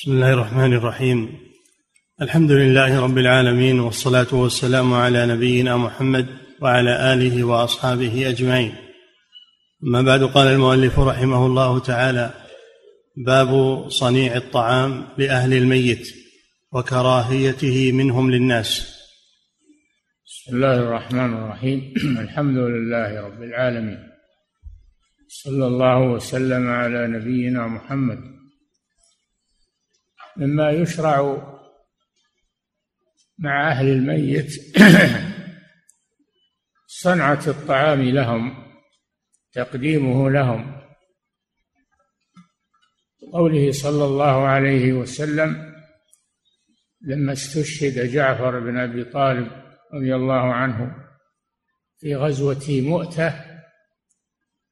بسم الله الرحمن الرحيم. الحمد لله رب العالمين والصلاة والسلام على نبينا محمد وعلى آله وأصحابه أجمعين. أما بعد قال المؤلف رحمه الله تعالى باب صنيع الطعام لأهل الميت وكراهيته منهم للناس. بسم الله الرحمن الرحيم. الحمد لله رب العالمين. صلى الله وسلم على نبينا محمد مما يشرع مع أهل الميت صنعة الطعام لهم تقديمه لهم. قوله صلى الله عليه وسلم لما استشهد جعفر بن أبي طالب رضي الله عنه في غزوة مؤتة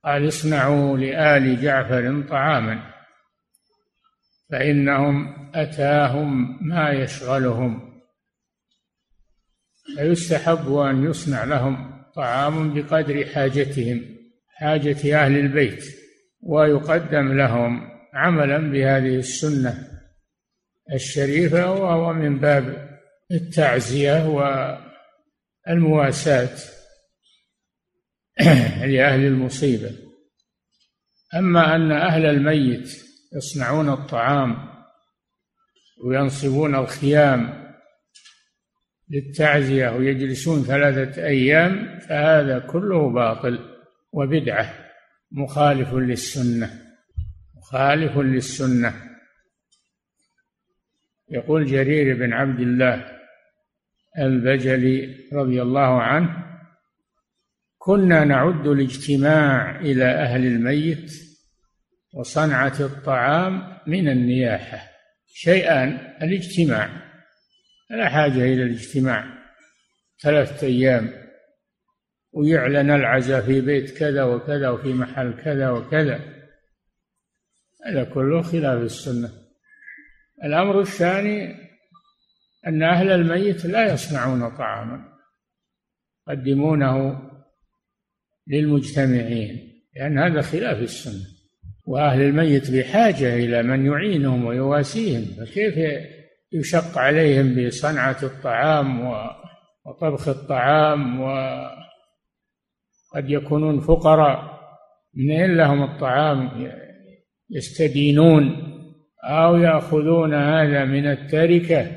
قال اصنعوا لآل جعفر طعاما فإنهم أتاهم ما يشغلهم. فيستحب أن يصنع لهم طعام بقدر حاجتهم حاجة أهل البيت ويقدم لهم عملا بهذه السنة الشريفة وهو من باب التعزية والمواساة لأهل المصيبة. أما أن أهل الميت يصنعون الطعام وينصبون الخيام للتعزية ويجلسون ثلاثة أيام فهذا كله باطل وبدعة مخالف للسنة مخالف للسنة. يقول جرير بن عبد الله البجلي رضي الله عنه كنا نعد الاجتماع إلى أهل الميت وصنعة الطعام من النياحة شيئان الاجتماع. لا حاجة إلى الاجتماع. ثلاثة أيام. ويعلن العزاء في بيت كذا وكذا وفي محل كذا وكذا. هذا كله خلاف السنة. الأمر الثاني أن أهل الميت لا يصنعون طعاما. يقدمونه للمجتمعين. لأن هذا خلاف السنة. وأهل الميت بحاجة إلى من يعينهم ويواسيهم فكيف يشق عليهم بصنعة الطعام وطبخ الطعام وقد يكونون فقراء منين لهم الطعام؟ يستدينون أو يأخذون هذا من التركة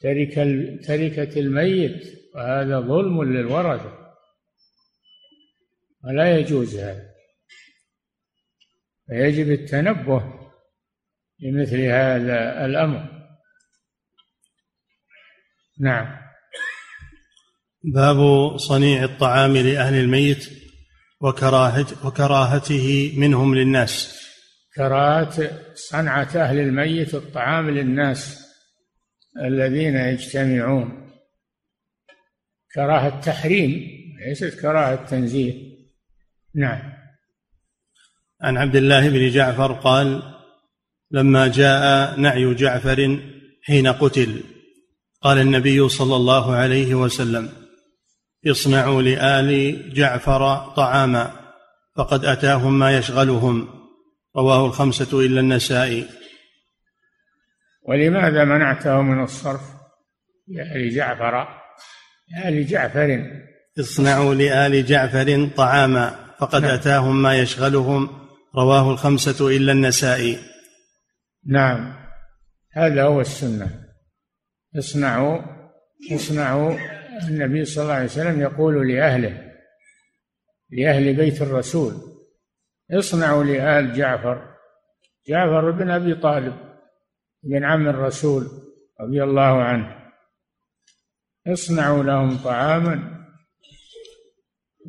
تركة تركة الميت وهذا ظلم للورثة. ولا يجوز هذا. فيجب التنبه لمثل هذا الأمر. نعم. باب صنيع الطعام لأهل الميت وكراهة وكراهته منهم للناس. كراهة صنعة أهل الميت الطعام للناس الذين يجتمعون. كراهة تحريم ليست كراهة تنزيه نعم. عن عبد الله بن جعفر قال لما جاء نعي جعفر حين قتل قال النبي صلى الله عليه وسلم اصنعوا لآل جعفر طعاما فقد أتاهم ما يشغلهم. رواه الخمسة إلا النسائي. ولماذا منعته من الصرف لآل جعفر؟ لآل جعفر. اصنعوا لآل جعفر طعاما فقد نعم. أتاهم ما يشغلهم. رواه الخمسة إلا النسائي. نعم. هذا هو السنة. اصنعوا اصنعوا النبي صلى الله عليه وسلم يقول لأهله لأهل بيت الرسول اصنعوا لآل جعفر. جعفر بن أبي طالب بن عم الرسول رضي الله عنه. اصنعوا لهم طعاما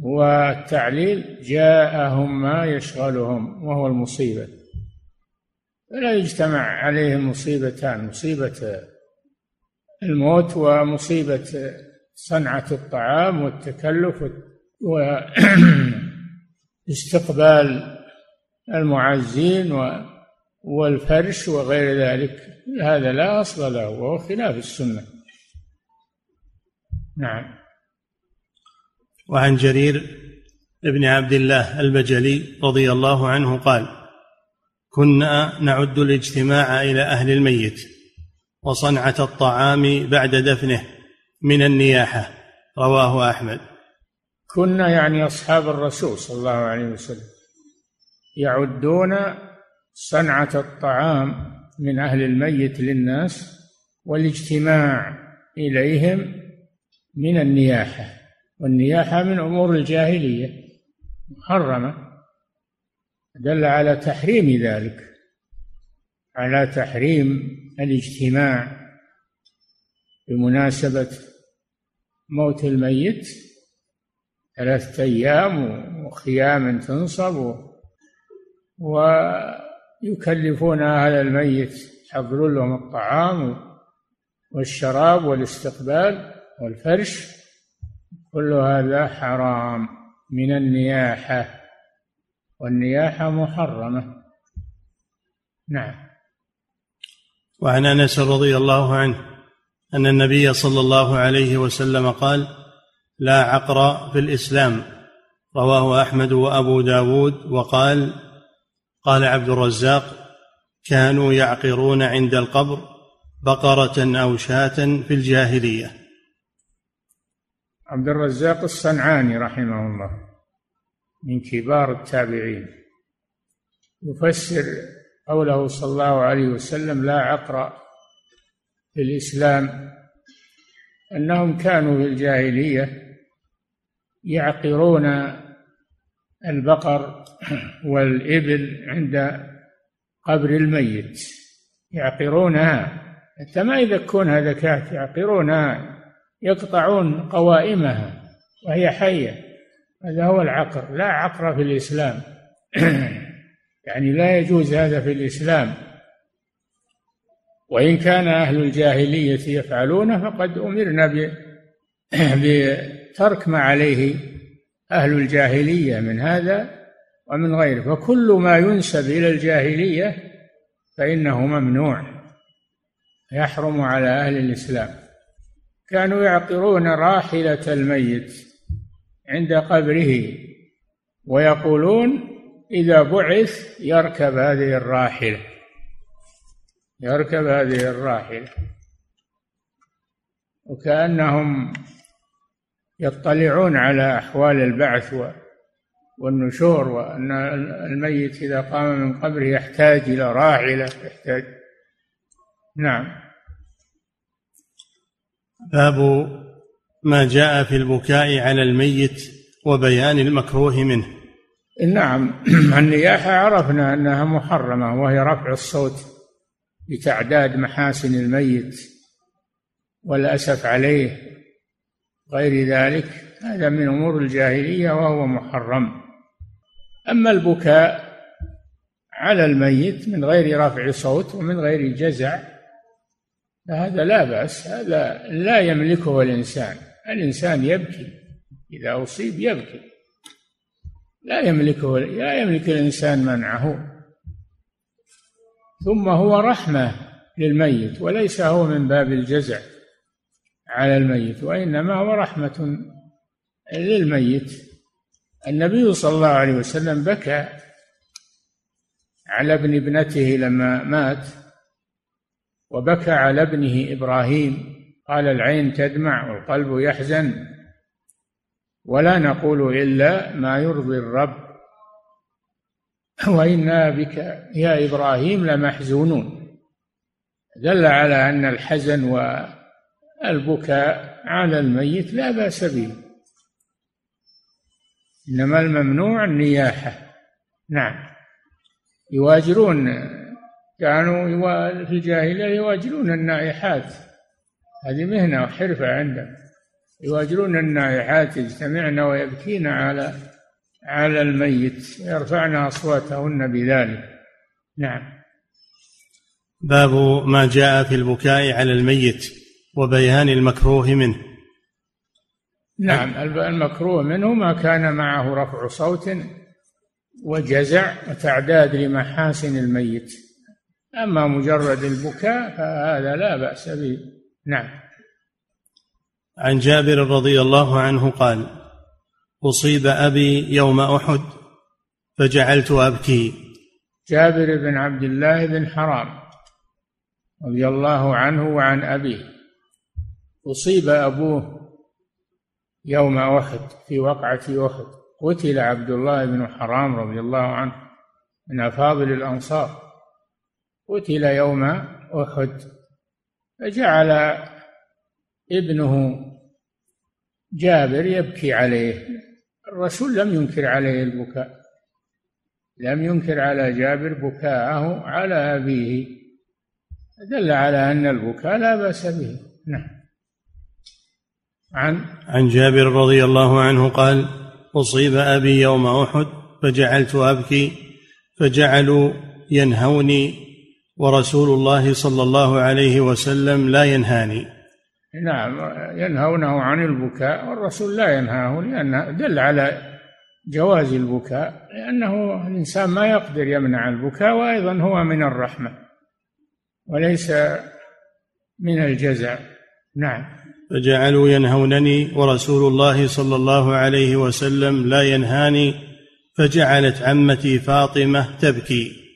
والتعليل جاءهم ما يشغلهم وهو المصيبة. فلا يجتمع عليهم مصيبتان مصيبة الموت ومصيبة صنعة الطعام والتكلف واستقبال المعزين والفرش وغير ذلك. هذا لا أصل له وهو خلاف السنة. نعم. وعن جرير بن عبد الله البجلي رضي الله عنه قال كنا نعد الاجتماع إلى أهل الميت وصنعة الطعام بعد دفنه من النياحة. رواه أحمد. كنا يعني أصحاب الرسول صلى الله عليه وسلم يعدون صنعة الطعام من أهل الميت للناس والاجتماع إليهم من النياحة. والنياحة من أمور الجاهلية محرمة. دل على تحريم ذلك على تحريم الاجتماع بمناسبة موت الميت. ثلاثة أيام وخيام تنصب ويكلفون أهل الميت يحضرون لهم الطعام والشراب والاستقبال والفرش. كل هذا حرام من النياحة والنياحة محرمة. نعم. وعن أنس رضي الله عنه أن النبي صلى الله عليه وسلم قال لا عقر في الإسلام رواه أحمد وأبو داود وقال قال عبد الرزاق كانوا يعقرون عند القبر بقرة أو شاة في الجاهلية عبد الرزاق الصنعاني رحمه الله من كبار التابعين. يفسر قوله صلى الله عليه وسلم لا عقر في الإسلام. أنهم كانوا في الجاهلية يعقرون البقر والإبل عند قبر الميت يعقرونها. حتى ما يذكونها ذكاة يعقرونها. يقطعون قوائمها وهي حية. هذا هو العقر. لا عقر في الإسلام. يعني لا يجوز هذا في الإسلام. وإن كان أهل الجاهلية يفعلونه فقد أمرنا بترك ما عليه أهل الجاهلية من هذا ومن غيره. فكل ما ينسب إلى الجاهلية فإنه ممنوع. يحرم على أهل الإسلام. كانوا يعقرون راحلة الميت عند قبره ويقولون إذا بعث يركب هذه الراحلة يركب هذه الراحلة. وكأنهم يطلعون على أحوال البعث والنشور وأن الميت إذا قام من قبره يحتاج إلى راحلة يحتاج. نعم. باب ما جاء في البكاء على الميت وبيان المكروه منه. نعم النياحة عرفنا أنها محرمة وهي رفع الصوت بتعداد محاسن الميت والأسف عليه غير ذلك. هذا من أمور الجاهلية وهو محرم. أما البكاء على الميت من غير رفع صوت ومن غير جزع فهذا لا بأس هذا لا يملكه الإنسان الإنسان يبكي إذا أصيب يبكي. لا يملكه لا يملك الإنسان منعه. ثم هو رحمة للميت وليس هو من باب الجزع على الميت وإنما هو رحمة للميت. النبي صلى الله عليه وسلم بكى على ابن ابنته لما مات. وبكى على ابنه إبراهيم. قال العين تدمع والقلب يحزن. ولا نقول إلا ما يرضي الرب. وإنا بك يا إبراهيم لمحزونون. دل على أن الحزن والبكاء على الميت لا بأس به. إنما الممنوع النياحة. نعم. يواجرون كانوا في الجاهلية يواجرون النائحات. هذه مهنة وحرفة عندهم. يواجرون النائحات يجتمعن ويبكين على على الميت. يرفعن أصواتهن بذلك. نعم. باب ما جاء في البكاء على الميت وبيان المكروه منه. نعم المكروه منه ما كان معه رفع صوت وجزع وتعداد لمحاسن الميت. أما مجرد البكاء فهذا لا بأس به. نعم. عن جابر رضي الله عنه قال أصيب أبي يوم أحد فجعلت أبكي. جابر بن عبد الله بن حرام رضي الله عنه وعن أبيه. أصيب أبوه يوم أحد في وقعة أحد. قتل عبد الله بن حرام رضي الله عنه من أفاضل الأنصار. قتل يوم أحد فجعل ابنه جابر يبكي عليه. الرسول لم ينكر عليه البكاء لم ينكر على جابر بكاءه على أبيه. دل على أن البكاء لا بأس به. نعم. عن عن جابر رضي الله عنه قال أصيب أبي يوم أحد فجعلت أبكي فجعلوا ينهوني ورسول الله صلى الله عليه وسلم لا ينهاني. نعم ينهونه عن البكاء والرسول لا ينهاه لأن دل على جواز البكاء لأنه الإنسان ما يقدر يمنع البكاء وأيضا هو من الرحمة وليس من الجزع نعم. فجعلوا ينهونني ورسول الله صلى الله عليه وسلم لا ينهاني فجعلت عمتي فاطمة تبكي.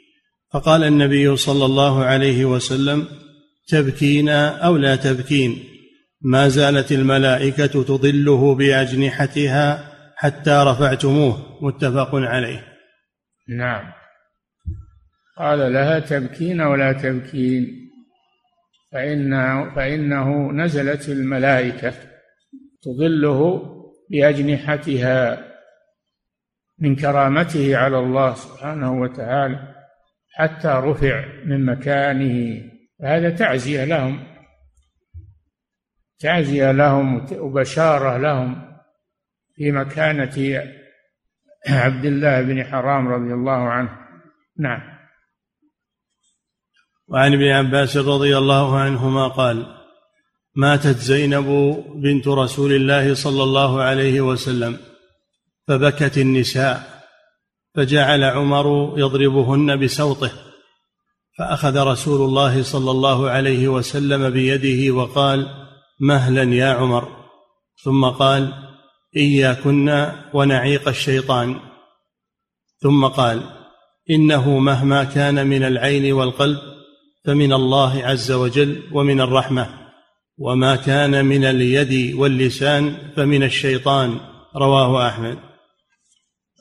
فقال النبي صلى الله عليه وسلم تبكين أو لا تبكين؟ ما زالت الملائكة تظله بأجنحتها حتى رفعتموه. متفق عليه. نعم. قال لها تبكين ولا تبكين؟ فإنه, فإنه نزلت الملائكة تظله بأجنحتها من كرامته على الله سبحانه وتعالى. حتى رفع من مكانه. هذا تعزية لهم تعزية لهم وبشارة لهم في مكانة عبد الله بن حرام رضي الله عنه. نعم. وعن ابن عباس رضي الله عنهما قال ماتت زينب بنت رسول الله صلى الله عليه وسلم فبكت النساء. فجعل عمر يضربهن بسوطه فأخذ رسول الله صلى الله عليه وسلم بيده وقال مهلا يا عمر. ثم قال إياكن ونعيق الشيطان. ثم قال إنه مهما كان من العين والقلب فمن الله عز وجل ومن الرحمة وما كان من اليد واللسان فمن الشيطان. رواه أحمد.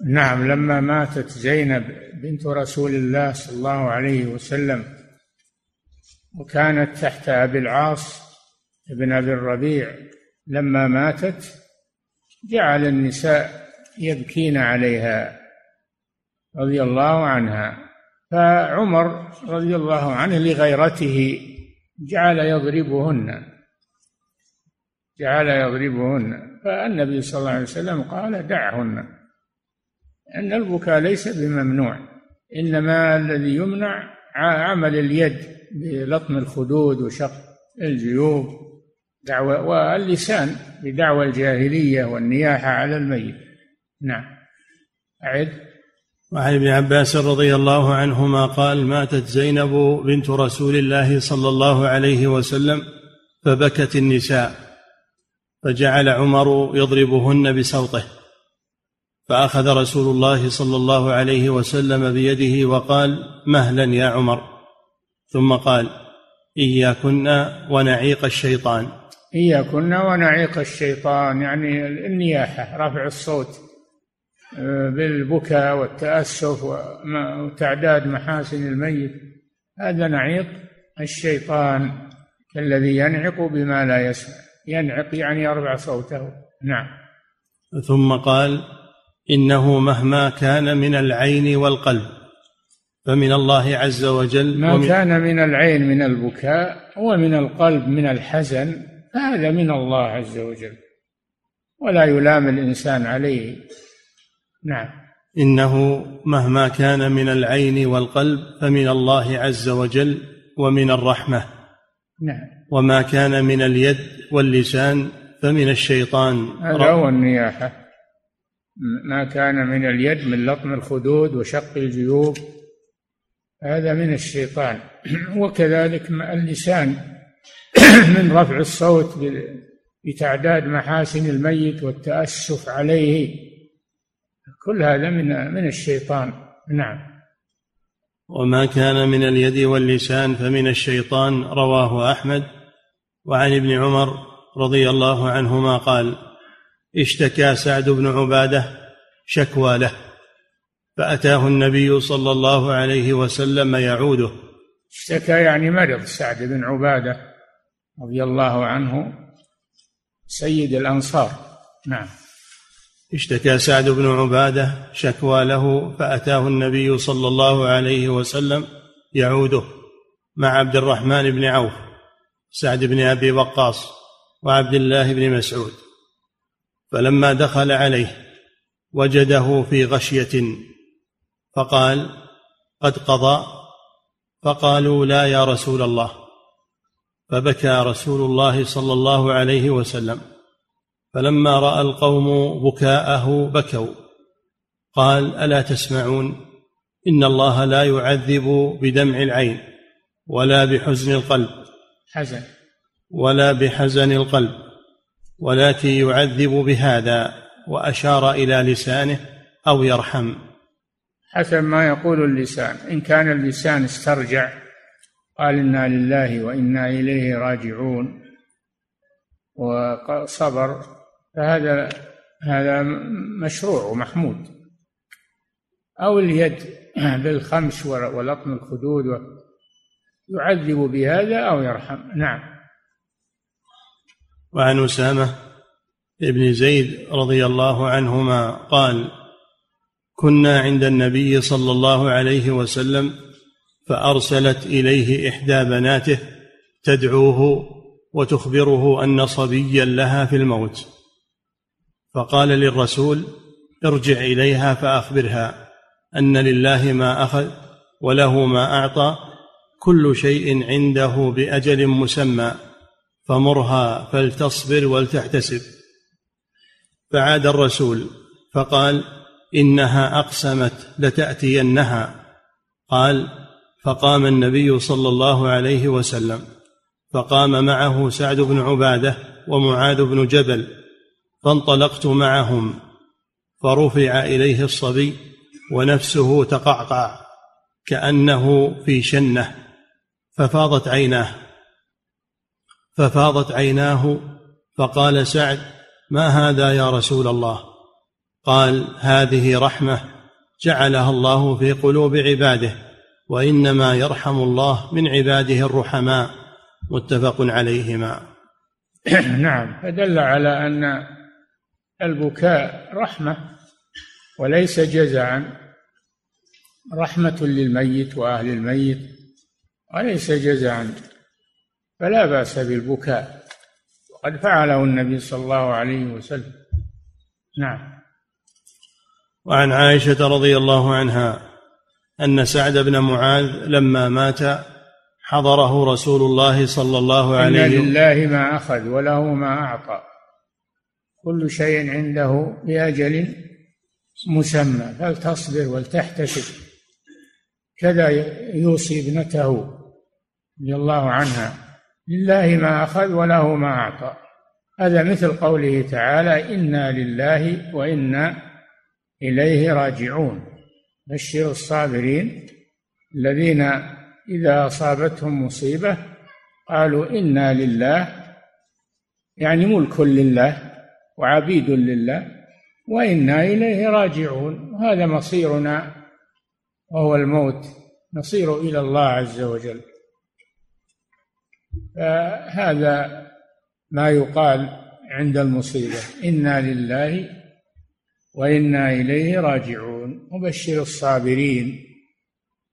نعم لما ماتت زينب بنت رسول الله صلى الله عليه وسلم وكانت تحت أبي العاص بن أبي الربيع لما ماتت جعل النساء يبكين عليها رضي الله عنها. فعمر رضي الله عنه لغيرته جعل يضربهن جعل يضربهن. فالنبي صلى الله عليه وسلم قال دعهن. أن البكاء ليس بممنوع إنما الذي يمنع عمل اليد بلطم الخدود وشق الجيوب دعوة واللسان بدعوى الجاهلية والنياحة على الميت. نعم. أعد. وعن ابن عباس رضي الله عنهما قال ماتت زينب بنت رسول الله صلى الله عليه وسلم فبكت النساء فجعل عمر يضربهن بسوطه فأخذ رسول الله صلى الله عليه وسلم بيده وقال مهلا يا عمر. ثم قال إياكن ونعيق الشيطان. إياكن ونعيق الشيطان يعني النياحة رفع الصوت بالبكاء والتأسف وتعداد محاسن الميت. هذا نعيق الشيطان الذي ينعق بما لا يسمع. ينعق يعني يرفع صوته. نعم. ثم قال إنه مهما كان من العين والقلب فمن الله عز وجل ما ومن كان من العين من البكاء ومن القلب من الحزن فهذا من الله عز وجل. ولا يلام الإنسان عليه. نعم. إنه مهما كان من العين والقلب فمن الله عز وجل ومن الرحمة. نعم. وما كان من اليد واللسان فمن الشيطان. هذا هو النياحة. ما كان من اليد من لطم الخدود وشق الجيوب. هذا من الشيطان. وكذلك اللسان. من رفع الصوت بتعداد محاسن الميت والتأسف عليه. كل هذا من من الشيطان. نعم. وما كان من اليد واللسان فمن الشيطان رواه أحمد. وعن ابن عمر رضي الله عنهما قال اشتكى سعد بن عبادة شكوى له فأتاه النبي صلى الله عليه وسلم يعوده. اشتكى يعني مرض سعد بن عبادة رضي الله عنه سيد الأنصار. نعم. اشتكى سعد بن عبادة شكوى له فأتاه النبي صلى الله عليه وسلم يعوده مع عبد الرحمن بن عوف سعد بن أبي وقاص وعبد الله بن مسعود. فلما دخل عليه وجده في غشية فقال قد قضى؟ فقالوا لا يا رسول الله. فبكى رسول الله صلى الله عليه وسلم. فلما رأى القوم بكاءه بكوا. قال ألا تسمعون؟ إن الله لا يعذب بدمع العين ولا بحزن القلب حزن. ولا بحزن القلب. ولكن يعذب بهذا وأشار إلى لسانه أو يرحم. حسب ما يقول اللسان. إن كان اللسان استرجع قال إنا لله وإنا إليه راجعون وصبر فهذا هذا مشروع ومحمود. أو اليد بالخمس ولطم الخدود يعذب بهذا أو يرحم. نعم. وعن أسامة ابن زيد رضي الله عنهما قال كنا عند النبي صلى الله عليه وسلم فأرسلت إليه إحدى بناته تدعوه وتخبره أن صبيا لها في الموت. فقال للرسول ارجع إليها فأخبرها أن لله ما أخذ وله ما أعطى كل شيء عنده بأجل مسمى فمرها فلتصبر ولتحتسب. فعاد الرسول فقال إنها أقسمت لتأتينها. قال فقام النبي صلى الله عليه وسلم فقام معه سعد بن عبادة ومعاذ بن جبل فانطلقت معهم فرفع إليه الصبي ونفسه تقعقع كأنه في شنة ففاضت عيناه. ففاضت عيناه فقال سعد ما هذا يا رسول الله؟ قال هذه رحمة جعلها الله في قلوب عباده وإنما يرحم الله من عباده الرحماء. متفق عليهما. نعم فدل على أن البكاء رحمة وليس جزعا. رحمة للميت وأهل الميت وليس جزعا. فلا بأس بالبكاء. وقد فعله النبي صلى الله عليه وسلم. نعم. وعن عائشة رضي الله عنها أن سعد بن معاذ لما مات حضره رسول الله صلى الله عليه وسلم. إن لله ما أخذ وله ما أعطى. كل شيء عنده بأجل مسمى. فلتصبر ولتحتسب. كذا يوصي ابنته رضي الله عنها. لله ما أخذ وله ما أعطى. هذا مثل قوله تعالى إنا لله وإنا إليه راجعون. بشر الصابرين الذين إذا أصابتهم مصيبة قالوا إنا لله. يعني ملك لله وعبيد لله وإنا إليه راجعون. هذا مصيرنا وهو الموت نصير إلى الله عز وجل. فهذا ما يقال عند المصيبة. إنا لله وإنا إليه راجعون. وبشر الصابرين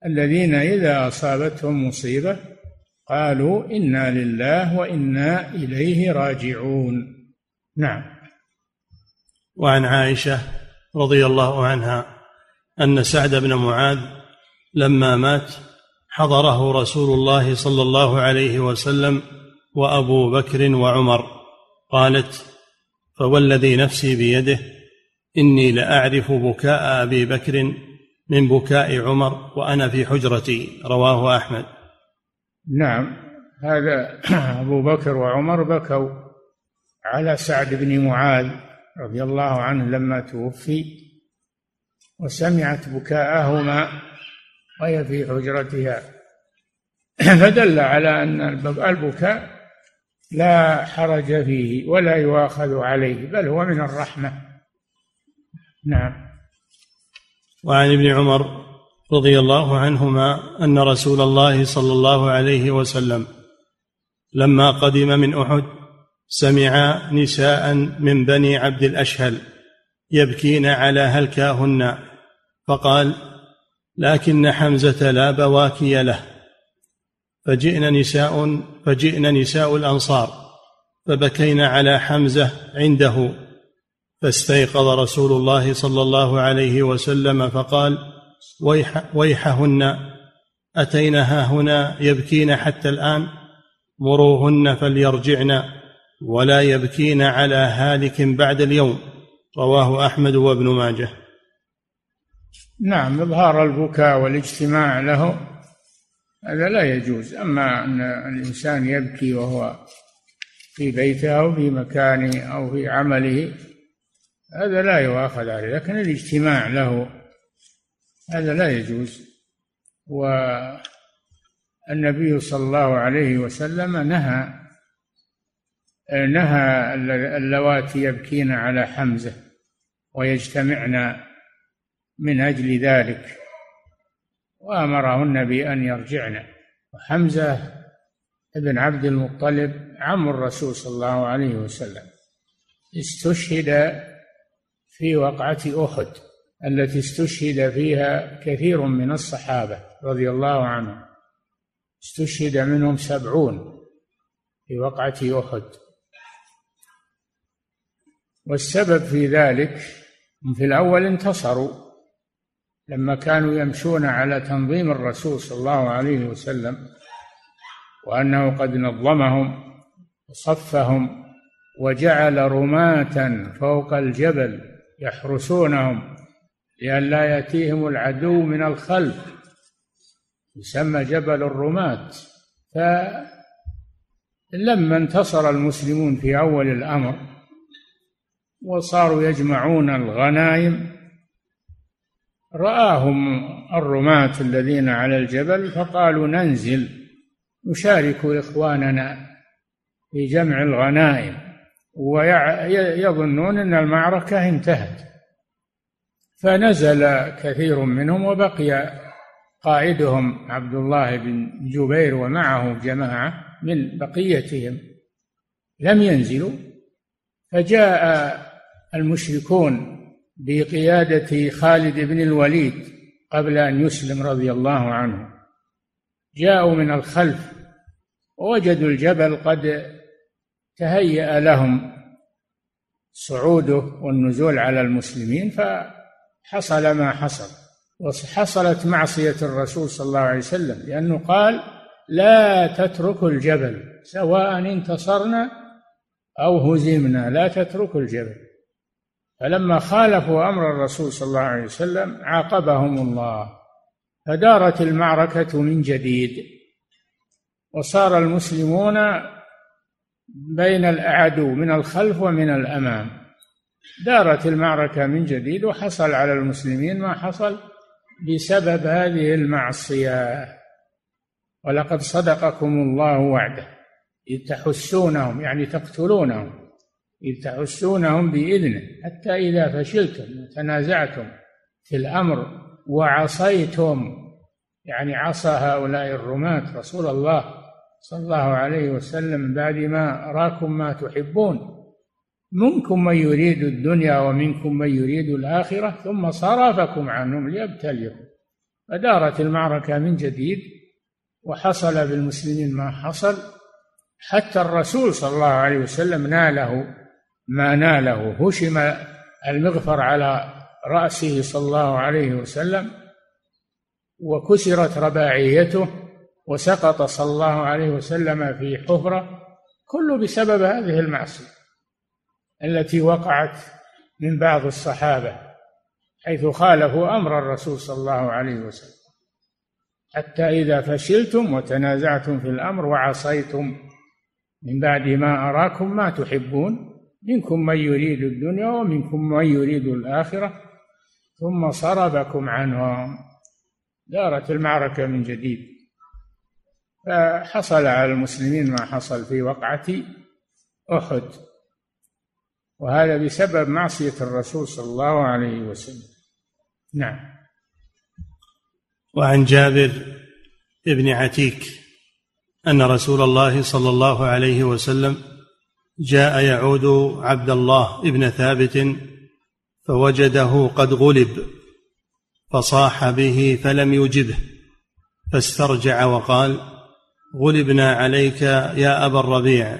الذين إذا أصابتهم مصيبة قالوا إنا لله وإنا إليه راجعون. نعم. وعن عائشة رضي الله عنها أن سعد بن معاذ لما مات حضره رسول الله صلى الله عليه وسلم وأبو بكر وعمر. قالت فوالذي نفسي بيده إني لأعرف بكاء أبي بكر من بكاء عمر وأنا في حجرتي. رواه أحمد. نعم هذا أبو بكر وعمر بكوا على سعد بن معاذ رضي الله عنه لما توفي وسمعت بكاءهما وهي في حجرتها. فدل على أن البكاء لا حرج فيه ولا يؤاخذ عليه بل هو من الرحمة. نعم. وعن ابن عمر رضي الله عنهما أن رسول الله صلى الله عليه وسلم لما قدم من أحد سمع نساء من بني عبد الأشهل يبكين على هلكاهن فقال لكن حمزة لا بواكي له. فجئن نساء فجئن نساء الأنصار فبكين على حمزة عنده فاستيقظ رسول الله صلى الله عليه وسلم فقال ويح ويحهن اتينا هنا يبكين حتى الآن؟ مروهن فليرجعن ولا يبكين على هالك بعد اليوم. رواه أحمد وابن ماجه. نعم إظهار البكاء والاجتماع له هذا لا يجوز. أما أن الإنسان يبكي وهو في بيته أو في مكانه أو في عمله هذا لا يؤاخذ عليه. لكن الاجتماع له هذا لا يجوز. والنبي صلى الله عليه وسلم نهى نهى اللواتي يبكين على حمزة ويجتمعن من أجل ذلك. وأمرهن بأن يرجعن. وحمزة بن عبد المطلب عم الرسول صلى الله عليه وسلم. استشهد في وقعة أحد التي استشهد فيها كثير من الصحابة رضي الله عنهم. استشهد منهم سبعون في وقعة أحد. والسبب في ذلك في الأول انتصروا. لما كانوا يمشون على تنظيم الرسول صلى الله عليه وسلم وأنه قد نظمهم وصفهم وجعل رماة فوق الجبل يحرسونهم لئلا يأتيهم العدو من الخلف يسمى جبل الرماة. فلما انتصر المسلمون في أول الأمر وصاروا يجمعون الغنائم رآهم الرماة الذين على الجبل فقالوا ننزل نشارك إخواننا في جمع الغنائم ويظنون أن المعركة انتهت. فنزل كثير منهم وبقي قائدهم عبد الله بن جبير ومعه جماعة من بقيتهم. لم ينزلوا. فجاء المشركون بقيادة خالد بن الوليد قبل أن يسلم رضي الله عنه. جاءوا من الخلف ووجدوا الجبل قد تهيأ لهم صعوده والنزول على المسلمين ف حصل ما حصل. وحصلت معصية الرسول صلى الله عليه وسلم لأنه قال لا تتركوا الجبل سواء انتصرنا أو هزمنا لا تتركوا الجبل. فلما خالفوا أمر الرسول صلى الله عليه وسلم عاقبهم الله فدارت المعركة من جديد وصار المسلمون بين الأعدو من الخلف ومن الأمام. دارت المعركة من جديد وحصل على المسلمين ما حصل بسبب هذه المعصية. ولقد صدقكم الله وعده تحسونهم يعني تقتلونهم. إذ تحسونهم بإذنه. حتى إذا فشلتم وتنازعتم في الأمر وعصيتم يعني عصى هؤلاء الرماة رسول الله صلى الله عليه وسلم بعد ما أراكم ما تحبون. منكم من يريد الدنيا ومنكم من يريد الآخرة ثم صرفكم عنهم ليبتليكم. فدارت المعركة من جديد وحصل بالمسلمين ما حصل. حتى الرسول صلى الله عليه وسلم ناله ما ناله. هشم المغفر على رأسه صلى الله عليه وسلم وكسرت رباعيته وسقط صلى الله عليه وسلم في حفرة كله بسبب هذه المعصية التي وقعت من بعض الصحابة حيث خالفوا أمر الرسول صلى الله عليه وسلم. حتى إذا فشلتم وتنازعتم في الأمر وعصيتم من بعد ما أراكم ما تحبون منكم من يريد الدنيا ومنكم من يريد الآخرة ثم صرفكم عنهم. دارت المعركة من جديد. فحصل على المسلمين ما حصل في وقعة أحد. وهذا بسبب معصية الرسول صلى الله عليه وسلم. نعم. وعن جابر بن عتيك أن رسول الله صلى الله عليه وسلم جاء يعود عبد الله ابن ثابت فوجده قد غلب فصاح به فلم يجبه فاسترجع وقال غلبنا عليك يا أبا الربيع.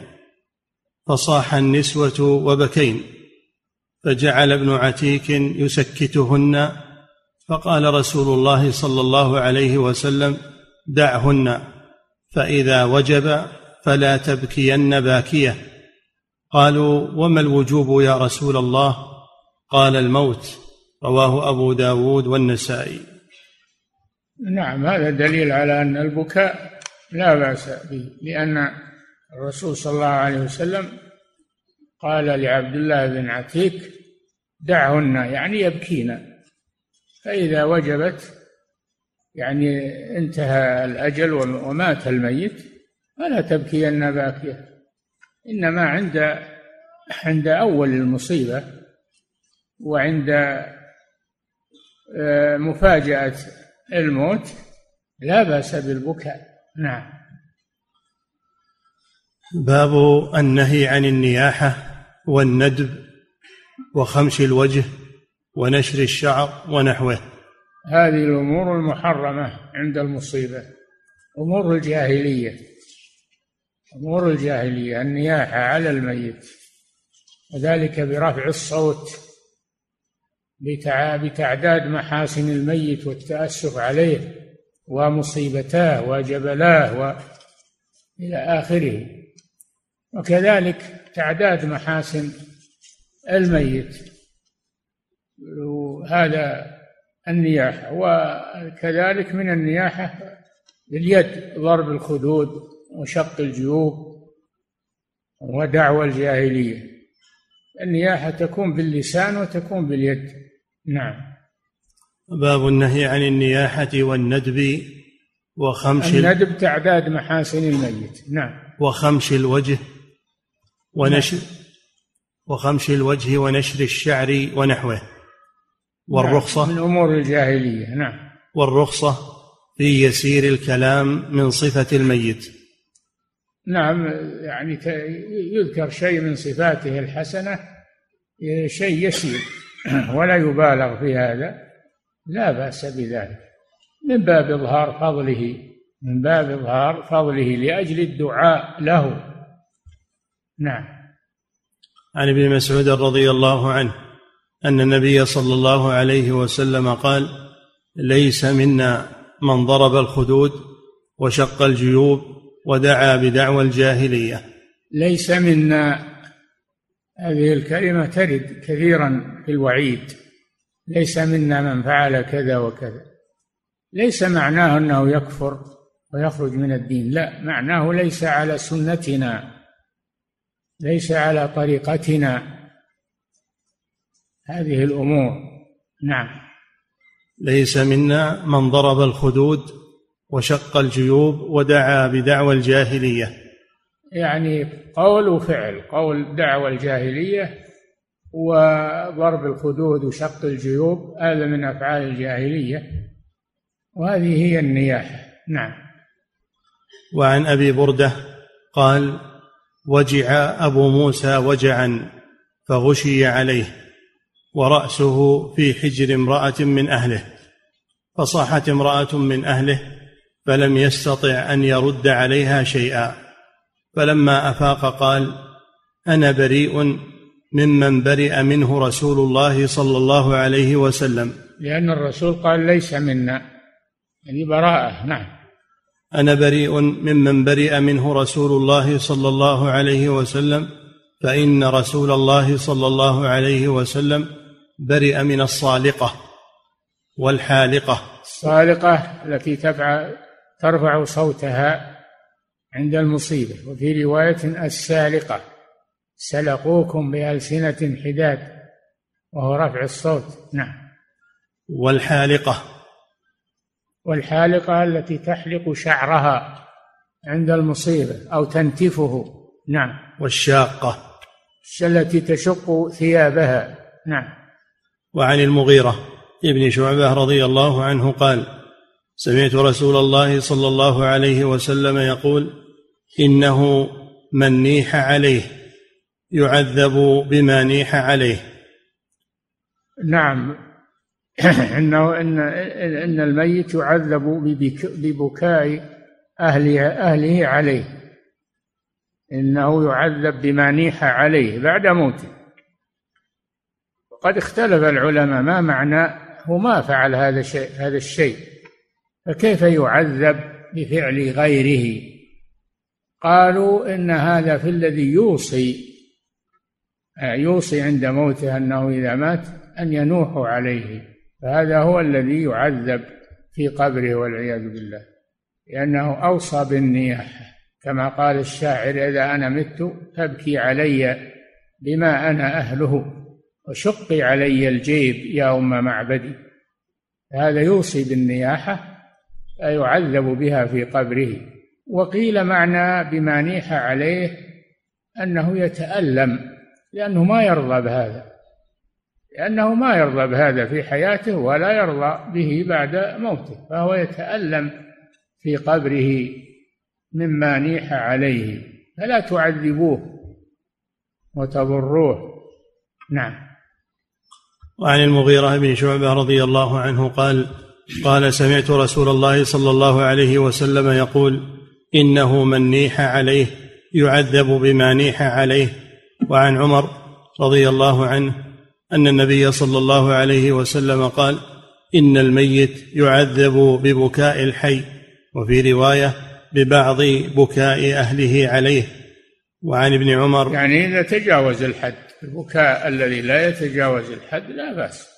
فصاح النسوة وبكين فجعل ابن عتيك يسكتهن فقال رسول الله صلى الله عليه وسلم دعهن فإذا وجب فلا تبكين باكية. قالوا وما الوجوب يا رسول الله؟ قال الموت. رواه أبو داود والنسائي. نعم هذا دليل على أن البكاء لا بأس به لأن الرسول صلى الله عليه وسلم قال لعبد الله بن عتيك دعهن يعني يبكين. فإذا وجبت يعني انتهى الأجل ومات الميت فلا تبكين باكية إنما عند عند أول المصيبة وعند آه، مفاجأة الموت لا بأس بالبكاء. نعم. باب النهي عن النياحة والندب وخمش الوجه ونشر الشعر ونحوه. هذه الأمور المحرمة عند المصيبة أمور الجاهلية. أمور الجاهلية النياحة على الميت وذلك برفع الصوت بتعداد محاسن الميت والتأسف عليه ومصيبتاه وجبلاه و إلى آخره. وكذلك تعداد محاسن الميت. هذا النياحة وكذلك من النياحة باليد ضرب الخدود. وشق الجيوب ودعوى الجاهلية. النياحة تكون باللسان وتكون باليد. نعم. باب النهي عن النياحة والندب وخمش الندب تعداد محاسن الميت. نعم. وخمش الوجه ونشر نعم. وخمش الوجه ونشر الشعر ونحوه. والرخصة نعم. من أمور الجاهلية. نعم. والرخصة في يسير الكلام من صفة الميت. نعم يعني يذكر شيء من صفاته الحسنة شيء يسير ولا يبالغ في هذا. لا بأس بذلك. من باب إظهار فضله من باب إظهار فضله لأجل الدعاء له. نعم. عن ابن مسعود رضي الله عنه أن النبي صلى الله عليه وسلم قال ليس منا من ضرب الخدود وشق الجيوب ودعا بدعوى الجاهلية. ليس منا هذه الكلمة ترد كثيرا في الوعيد. ليس منا من فعل كذا وكذا. ليس معناه أنه يكفر ويخرج من الدين. لا معناه ليس على سنتنا. ليس على طريقتنا. هذه الأمور. نعم. ليس منا من ضرب الخدود وشق الجيوب ودعا بدعوى الجاهلية. يعني قول وفعل قول دعوة الجاهلية وضرب الخدود وشق الجيوب هذا من أفعال الجاهلية وهذه هي النياحة. نعم. وعن أبي بردة قال وجع أبو موسى وجعا فغشي عليه ورأسه في حجر امرأة من أهله فصاحت امرأة من أهله فلم يستطع أن يرد عليها شيئا. فلما أفاق قال أنا بريء ممن برئ منه رسول الله صلى الله عليه وسلم. لأن الرسول قال ليس منا. يعني براءة نعم. أنا بريء ممن برئ منه رسول الله صلى الله عليه وسلم فإن رسول الله صلى الله عليه وسلم برئ من الصالقة والحالقة. الصالقة التي تفعل ترفع صوتها عند المصيبة. وفي رواية السالقة سلقوكم بألسنة حداد وهو رفع الصوت. نعم. والحالقة. والحالقة التي تحلق شعرها عند المصيبة أو تنتفه. نعم. والشاقة. التي تشق ثيابها. نعم. وعن المغيرة ابن شعبة رضي الله عنه قال سمعت رسول الله صلى الله عليه وسلم يقول إنه من نيح عليه يعذب بما نيح عليه. نعم. إنه إن إن الميت يعذب ببكاء أهل أهله عليه. إنه يعذب بما نيح عليه بعد موته. وقد اختلف العلماء ما معنى هو ما فعل هذا الشيء هذا الشيء. فكيف يعذب بفعل غيره؟ قالوا إن هذا في الذي يوصي يوصي عند موته أنه إذا مات أن ينوحوا عليه فهذا هو الذي يعذب في قبره والعياذ بالله لأنه أوصى بالنياحة. كما قال الشاعر إذا أنا مت تبكي علي بما أنا أهله وشقي علي الجيب يا ام معبدي. هذا يوصي بالنياحة فيعذب بها في قبره. وقيل معنى بما نيح عليه أنه يتألم لأنه ما يرضى بهذا. لأنه ما يرضى بهذا في حياته ولا يرضى به بعد موته فهو يتألم في قبره مما نيح عليه. فلا تعذبوه وتضروه. نعم. وعن المغيرة بن شعبة رضي الله عنه قال قال سمعت رسول الله صلى الله عليه وسلم يقول إنه من نيح عليه يعذب بما نيح عليه. وعن عمر رضي الله عنه أن النبي صلى الله عليه وسلم قال إن الميت يعذب ببكاء الحي وفي رواية ببعض بكاء أهله عليه. وعن ابن عمر يعني إذا تجاوز الحد البكاء الذي لا يتجاوز الحد لا بأس.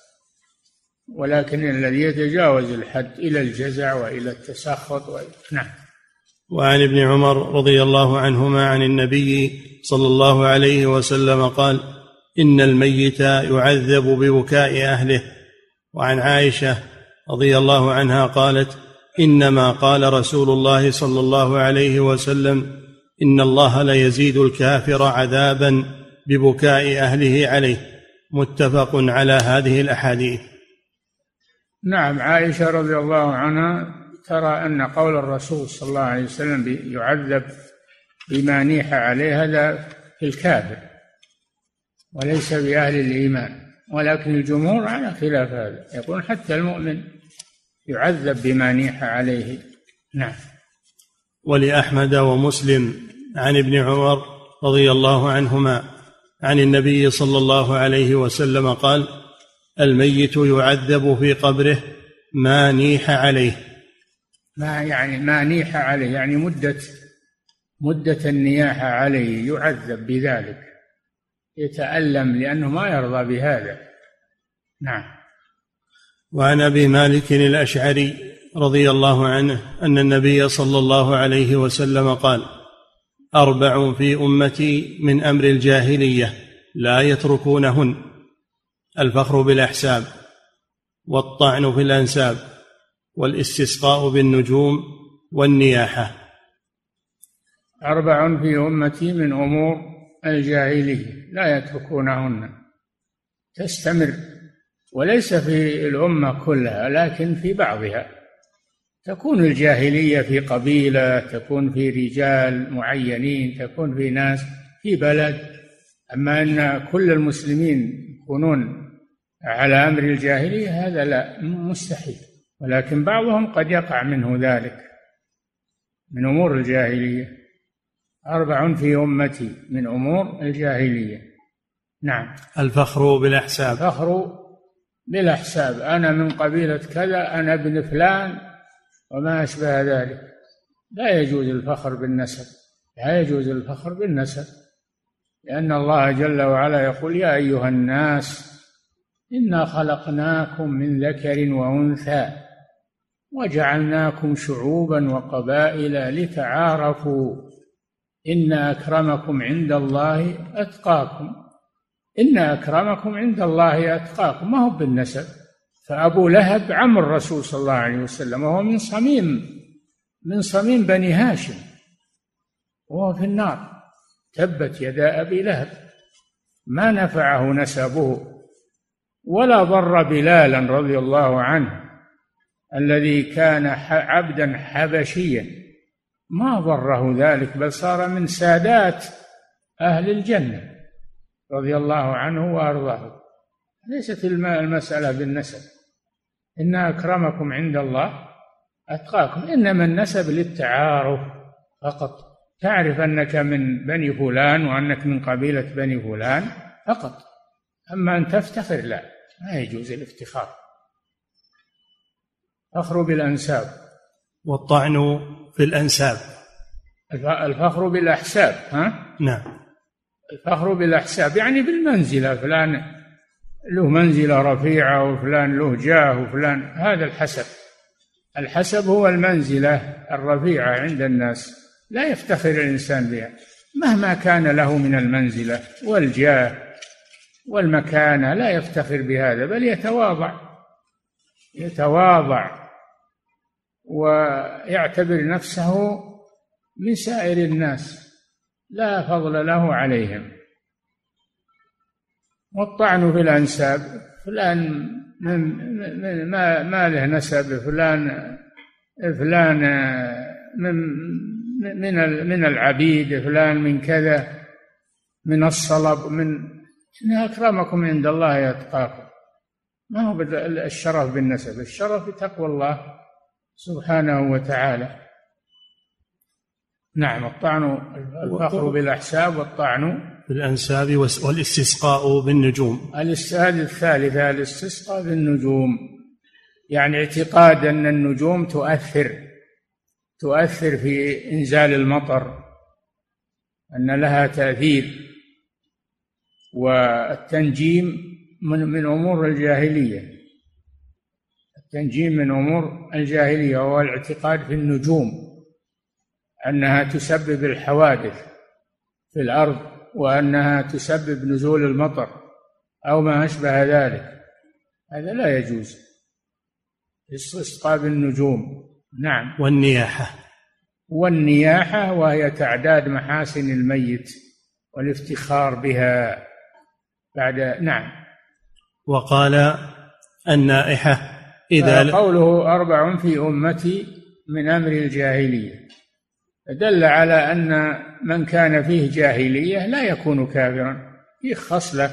ولكن الذي يتجاوز الحد إلى الجزع وإلى التسخط. نعم. وعن ابن عمر رضي الله عنهما عن النبي صلى الله عليه وسلم قال إن الميت يعذب ببكاء أهله. وعن عائشة رضي الله عنها قالت إنما قال رسول الله صلى الله عليه وسلم إن الله ليزيد الكافر عذابا ببكاء أهله عليه. متفق على هذه الأحاديث. نعم عائشة رضي الله عنها ترى أن قول الرسول صلى الله عليه وسلم يعذب بما نيح عليه هذا في الكافر وليس بأهل الإيمان ولكن الجمهور على خلاف هذا يقول حتى المؤمن يعذب بما نيح عليه. نعم. ولأحمد ومسلم عن ابن عمر رضي الله عنهما عن النبي صلى الله عليه وسلم قال الميت يعذب في قبره ما نيح عليه. ما يعني ما نيح عليه يعني مدة مدة النياحة عليه يعذب بذلك يتألم لأنه ما يرضى بهذا. نعم. وعن أبي مالك الأشعري رضي الله عنه أن النبي صلى الله عليه وسلم قال أربع في أمتي من أمر الجاهلية لا يتركونهن. الفخر بالأحساب والطعن في الأنساب والاستسقاء بالنجوم والنياحة. أربع في أمتي من أمور الجاهلية لا يتركونهن. تستمر وليس في الأمة كلها لكن في بعضها. تكون الجاهلية في قبيلة تكون في رجال معينين تكون في ناس في بلد. أما أن كل المسلمين يكونون على أمر الجاهلية هذا لا مستحيل. ولكن بعضهم قد يقع منه ذلك من أمور الجاهلية. أربع في أمتي من أمور الجاهلية. نعم. الفخر بالأحساب. الفخر بالأحساب. أنا من قبيلة كذا أنا ابن فلان وما أشبه ذلك. لا يجوز الفخر بالنسب. لا يجوز الفخر بالنسب. لأن الله جل وعلا يقول يا أيها الناس إنا خلقناكم من ذكر وأنثى وجعلناكم شعوبا وقبائل لتعارفوا. إن أكرمكم عند الله أتقاكم. إن أكرمكم عند الله أتقاكم. ما هو بالنسب. فأبو لهب عم الرسول صلى الله عليه وسلم وهو من صميم من صميم بني هاشم وهو في النار. تبت يدا أبي لهب. ما نفعه نسبه ولا ضر بلالا رضي الله عنه الذي كان عبدا حبشيا. ما ضره ذلك بل صار من سادات أهل الجنة رضي الله عنه وأرضاه. ليست المسألة بالنسب. إن أكرمكم عند الله أتقاكم. إنما النسب للتعارف فقط. تعرف أنك من بني فلان وأنك من قبيلة بني فلان فقط. أما أن تفتخر لا ما يجوز الافتخار. فخر بالأنساب. والطعن في الأنساب. الفخر بالأحساب ها؟ نعم. الفخر بالأحساب يعني بالمنزلة فلان له منزلة رفيعة وفلان له جاه وفلان هذا الحسب. الحسب هو المنزلة الرفيعة عند الناس. لا يفتخر الإنسان بها. مهما كان له من المنزلة والجاه والمكانة لا يفتخر بهذا بل يتواضع. يتواضع ويعتبر نفسه من سائر الناس. لا فضل له عليهم. والطعن في الأنساب فلان من ما ما له نسب فلان فلان من من من العبيد فلان من كذا من الصلب من إن أكرمكم عند الله يتقاكم ما هو الشرف بالنسب. الشرف بتقوى الله سبحانه وتعالى. نعم الطعن الفخر بالأحساب والطعن بالأنساب والاستسقاء بالنجوم. هذه الثالثة الاستسقاء بالنجوم. يعني اعتقاد أن النجوم تؤثر. تؤثر في إنزال المطر أن لها تأثير والتنجيم من من أمور الجاهلية. التنجيم من أمور الجاهلية وهو الاعتقاد في النجوم أنها تسبب الحوادث في الأرض وأنها تسبب نزول المطر أو ما أشبه ذلك. هذا لا يجوز. استصقاب النجوم. نعم. والنياحة. والنياحة وهي تعداد محاسن الميت والافتخار بها بعد نعم. وقال النائحة إذا قوله أربع في أمتي من أمر الجاهلية. دل على أن من كان فيه جاهلية لا يكون كافرا. فيه خصلة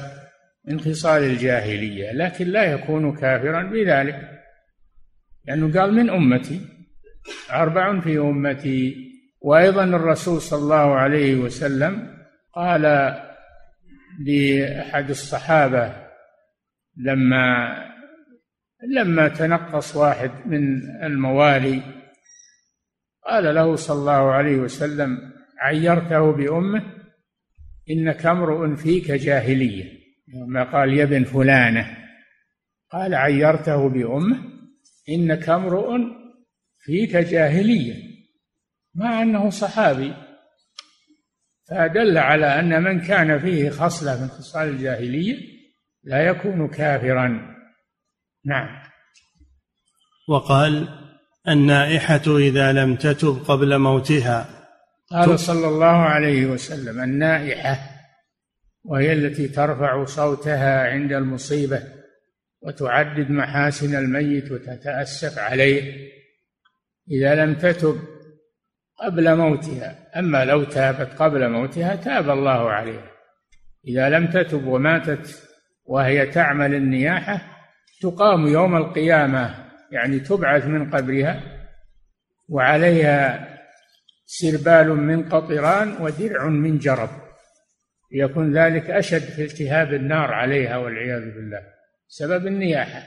من خصال الجاهلية لكن لا يكون كافرا بذلك. لأنه قال من أمتي. أربع في أمتي وأيضا الرسول صلى الله عليه وسلم قال لأحد الصحابة لما لما تنقص واحد من الموالي قال له صلى الله عليه وسلم عيرته بأمه إنك امرؤ فيك جاهلية. ما قال يا ابن فلانة. قال عيرته بأمه إنك امرؤ فيك جاهلية مع أنه صحابي. فدل على أن من كان فيه خصلة من خصال الجاهلية لا يكون كافرا. نعم. وقال النائحة إذا لم تتب قبل موتها. قال صلى الله عليه وسلم النائحة وهي التي ترفع صوتها عند المصيبة وتعدد محاسن الميت وتتأسف عليه. إذا لم تتب قبل موتها أما لو تابت قبل موتها تاب الله عليها. إذا لم تتب وماتت وهي تعمل النياحة تقام يوم القيامة يعني تبعث من قبرها وعليها سربال من قطران ودرع من جرب. يكون ذلك أشد في التهاب النار عليها والعياذ بالله. سبب النياحة.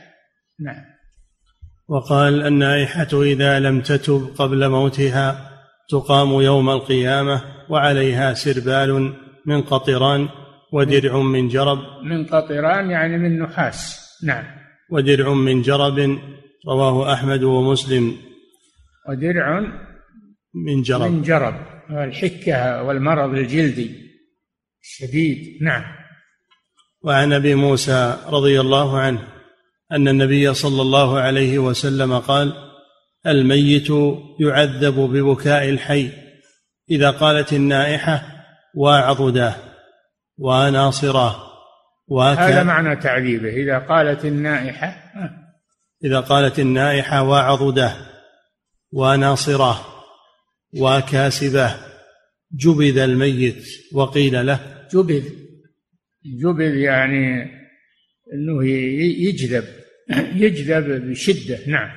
نعم. وقال النائحة إذا لم تتب قبل موتها تقام يوم القيامة وعليها سربال من قطران ودرع من جرب. من قطران يعني من نحاس. نعم. ودرع من جرب رواه أحمد ومسلم. ودرع من جرب. من جرب. الحكة والمرض الجلدي الشديد. نعم. وعن أبي موسى رضي الله عنه أن النبي صلى الله عليه وسلم قال الميت يعذب ببكاء الحي إذا قالت النائحة وعضداه وناصراه وك... هذا معنى تعذيبه. إذا قالت النائحة إذا قالت النائحة وعضداه وناصراه وكاسباه جبذ الميت وقيل له جبذ جبذ يعني إنه يجذب. يجذب بشدة. نعم.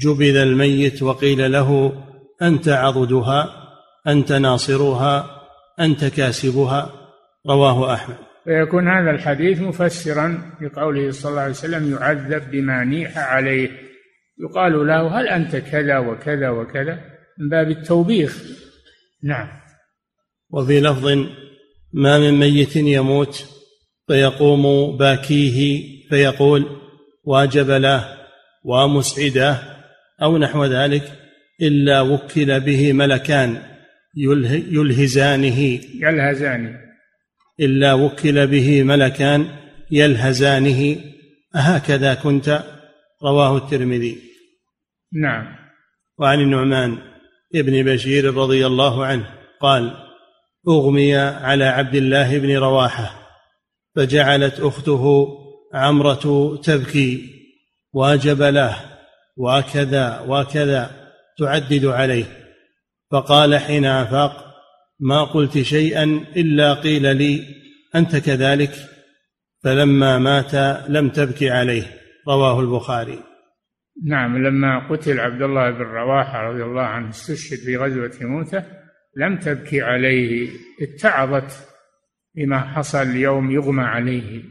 جبذ الميت وقيل له أنت عضدها أنت ناصرها أنت كاسبها. رواه أحمد. فيكون هذا الحديث مفسرا لقوله صلى الله عليه وسلم يعذب بما نيح عليه. يقال له هل أنت كذا وكذا وكذا؟ من باب التوبيخ. نعم. وفي لفظ ما من ميت يموت فيقوم باكيه فيقول واجب له ومسعده أو نحو ذلك إلا وكل به ملكان يلهزانه. يلهزانه. إلا وكل به ملكان يلهزانه. أهكذا كنت؟ رواه الترمذي. نعم. وعن النعمان ابن بشير رضي الله عنه قال أغمي على عبد الله بن رواحة فجعلت أخته عمرة تبكي واجب له وكذا وكذا تعدد عليه. فقال حين أفاق ما قلت شيئا إلا قيل لي أنت كذلك؟ فلما مات لم تبكي عليه. رواه البخاري. نعم لما قتل عبد الله بن رواحة رضي الله عنه استشهد في غزوة موته لم تبكي عليه اتعظت بما حصل يوم يغمى عليه.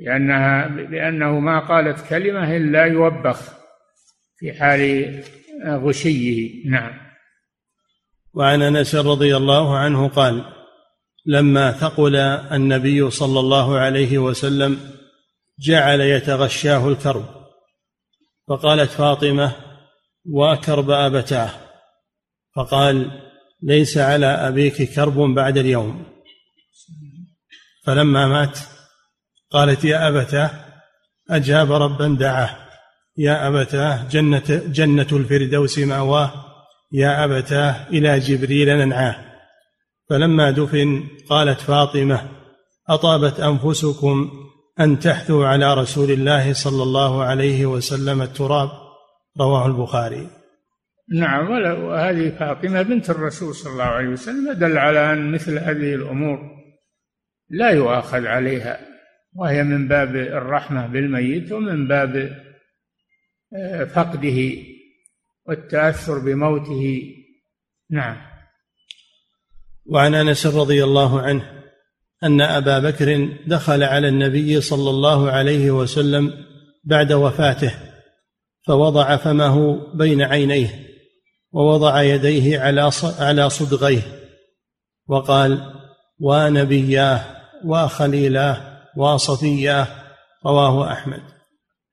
لأنها لأنه ما قالت كلمة إلا يوبخ في حال غشيه. نعم. وعن أنس رضي الله عنه قال لما ثقل النبي صلى الله عليه وسلم جعل يتغشاه الكرب فقالت فاطمة وأكرب أبتاه. فقال ليس على أبيك كرب بعد اليوم. فلما مات قالت يا أبتاه أجاب ربا دعاه. يا أبتاه جنه جنة الفردوس مأواه. يا أبتاه إلى جبريل ننعاه. فلما دفن قالت فاطمة أطابت أنفسكم أن تحثوا على رسول الله صلى الله عليه وسلم التراب. رواه البخاري. نعم وهذه فاطمة بنت الرسول صلى الله عليه وسلم دل على أن مثل هذه الأمور لا يؤاخذ عليها. وهي من باب الرحمة بالميت ومن باب آه، فقده والتأثر بموته. نعم. وعن أنس رضي الله عنه أن أبا بكر دخل على النبي صلى الله عليه وسلم بعد وفاته فوضع فمه بين عينيه ووضع يديه على على صدغيه وقال ونبياه وخليلاه وصفياه رواه أحمد.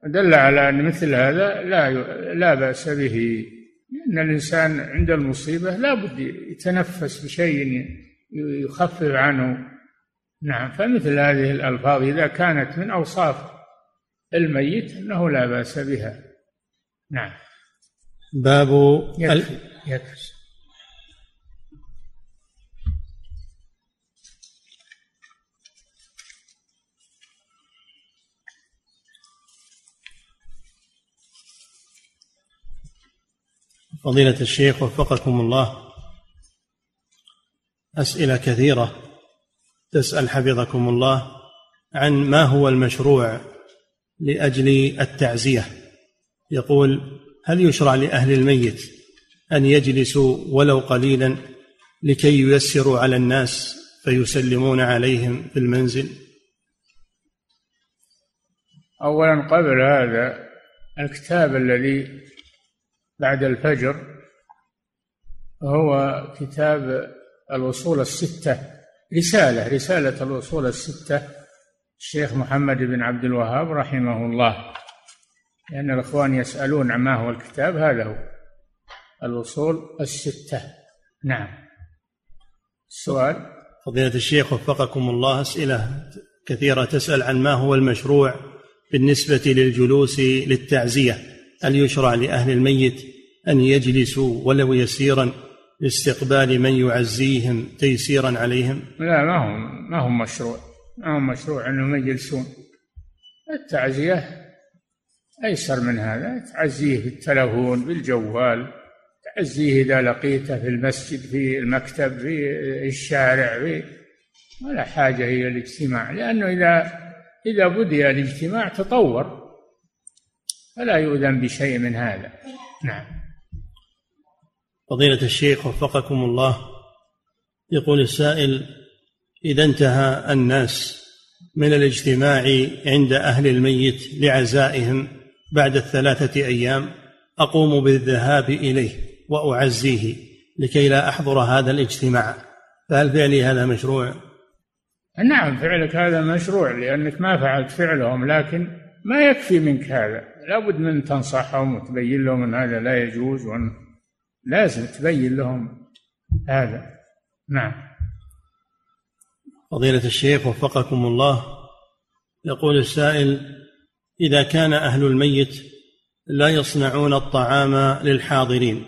دل على أن مثل هذا لا لا بأس به ان الإنسان عند المصيبة لا بد يتنفس بشيء يخفف عنه. نعم فمثل هذه الألفاظ إذا كانت من أوصاف الميت انه لا بأس بها. نعم. باب يكفي يكفي. فضيلة الشيخ وفقكم الله. أسئلة كثيرة تسأل حفظكم الله عن ما هو المشروع لأجل التعزية. يقول هل يشرع لأهل الميت أن يجلسوا ولو قليلا لكي ييسروا على الناس فيسلمون عليهم في المنزل؟ اولا قبل هذا الكتاب الذي بعد الفجر هو كتاب الأصول الستة. رسالة رسالة الأصول الستة. الشيخ محمد بن عبد الوهاب رحمه الله. لأن الإخوان يسألون عما هو الكتاب هذا هو. الأصول الستة. نعم. السؤال؟ فضيلة الشيخ وفقكم الله أسئلة كثيرة تسأل عن ما هو المشروع بالنسبة للجلوس للتعزية. هل يشرع لأهل الميت أن يجلسوا ولو يسيرا لاستقبال من يعزيهم تيسيرا عليهم؟ لا ما هم ما هم مشروع. ما هم مشروع أنهم يجلسون. التعزية أيسر من هذا. تعزيه بالتلفون بالجوال تعزيه إذا لقيته في المسجد في المكتب في الشارع في ولا حاجة إلى الاجتماع. لأنه إذا إذا بدي الاجتماع تطور. فلا يؤذن بشيء من هذا. نعم. فضيلة الشيخ وفقكم الله يقول السائل إذا انتهى الناس من الاجتماع عند أهل الميت لعزائهم بعد الثلاثة أيام أقوم بالذهاب إليه وأعزيه لكي لا أحضر هذا الاجتماع. فهل فعلي هذا مشروع؟ نعم فعلك هذا مشروع لأنك ما فعلت فعلهم لكن ما يكفي منك هذا. لابد من تنصحهم وتبين لهم أن هذا لا يجوز وأن لازم تبين لهم هذا. نعم. فضيلة الشيخ وفقكم الله. يقول السائل إذا كان أهل الميت لا يصنعون الطعام للحاضرين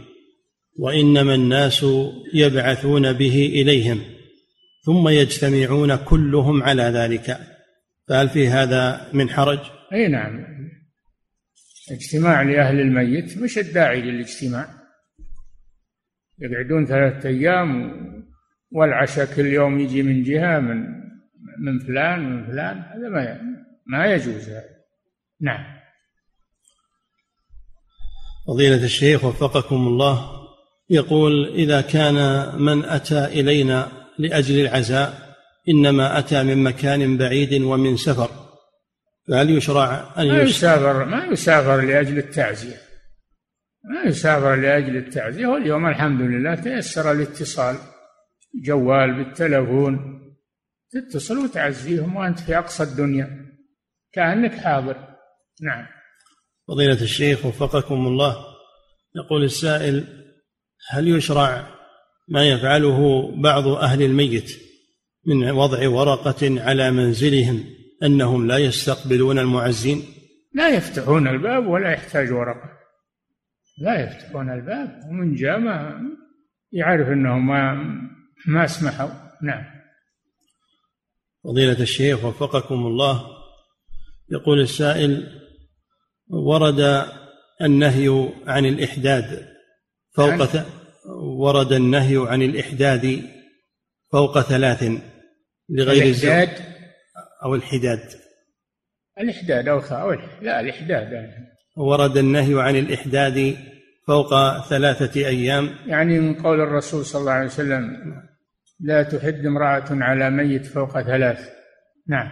وإنما الناس يبعثون به إليهم ثم يجتمعون كلهم على ذلك فهل في هذا من حرج؟ أي نعم. اجتماع لأهل الميت مش الداعي للاجتماع. يقعدون ثلاثة أيام والعشاء كل يوم يجي من جهة من من فلان من فلان. هذا ما ما يجوز هذا. نعم. فضيلة الشيخ وفقكم الله يقول إذا كان من أتى إلينا لأجل العزاء إنما أتى من مكان بعيد ومن سفر. فهل يشرع أن ما يسافر ما يسافر لأجل التعزية. ما يسافر لأجل التعزية. واليوم الحمد لله تيسر الاتصال. جوال بالتلفون. تتصل وتعزيهم وأنت في أقصى الدنيا. كأنك حاضر. نعم. فضيلة الشيخ وفقكم الله يقول السائل هل يشرع ما يفعله بعض أهل الميت من وضع ورقة على منزلهم؟ أنهم لا يستقبلون المعزين. لا يفتحون الباب ولا يحتاج ورقة. لا يفتحون الباب ومن جاء ما يعرف أنهم ما ما اسمحوا نعم. فضيلة الشيخ وفقكم الله يقول السائل ورد النهي عن الإحداد فوق يعني؟ ورد النهي عن الإحداد فوق ثلاث لغير الإحداد أو الحداد؟ الإحداد أو أو لا الإحداد. ورد النهي عن الإحداد فوق ثلاثة أيام. يعني من قول الرسول صلى الله عليه وسلم لا تحد امرأة على ميت فوق ثلاث. نعم.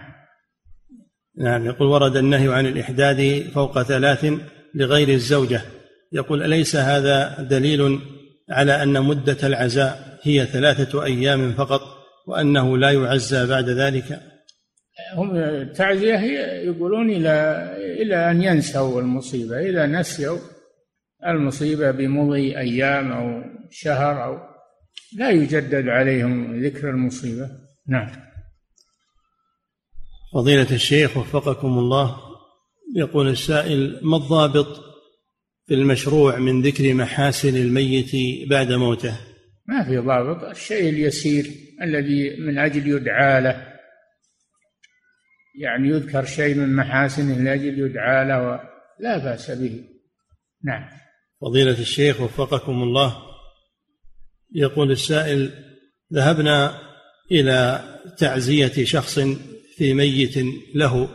نعم يقول ورد النهي عن الإحداد فوق ثلاث لغير الزوجة. يقول أليس هذا دليل على أن مدة العزاء هي ثلاثة أيام فقط وأنه لا يعزى بعد ذلك؟ هم التعزية هي يقولون إلى إلى أن ينسوا المصيبة إذا نسيوا المصيبة بمضي أيام أو شهر أو لا يجدد عليهم ذكر المصيبة. نعم. فضيلة الشيخ وفقكم الله يقول السائل ما الضابط في المشروع من ذكر محاسن الميت بعد موته؟ ما في ضابط الشيء اليسير الذي من أجل يدعى له. يعني يذكر شيء من محاسنه لأجل يدعى له لا بأس به. نعم. فضيلة الشيخ وفقكم الله يقول السائل ذهبنا إلى تعزية شخص في ميت له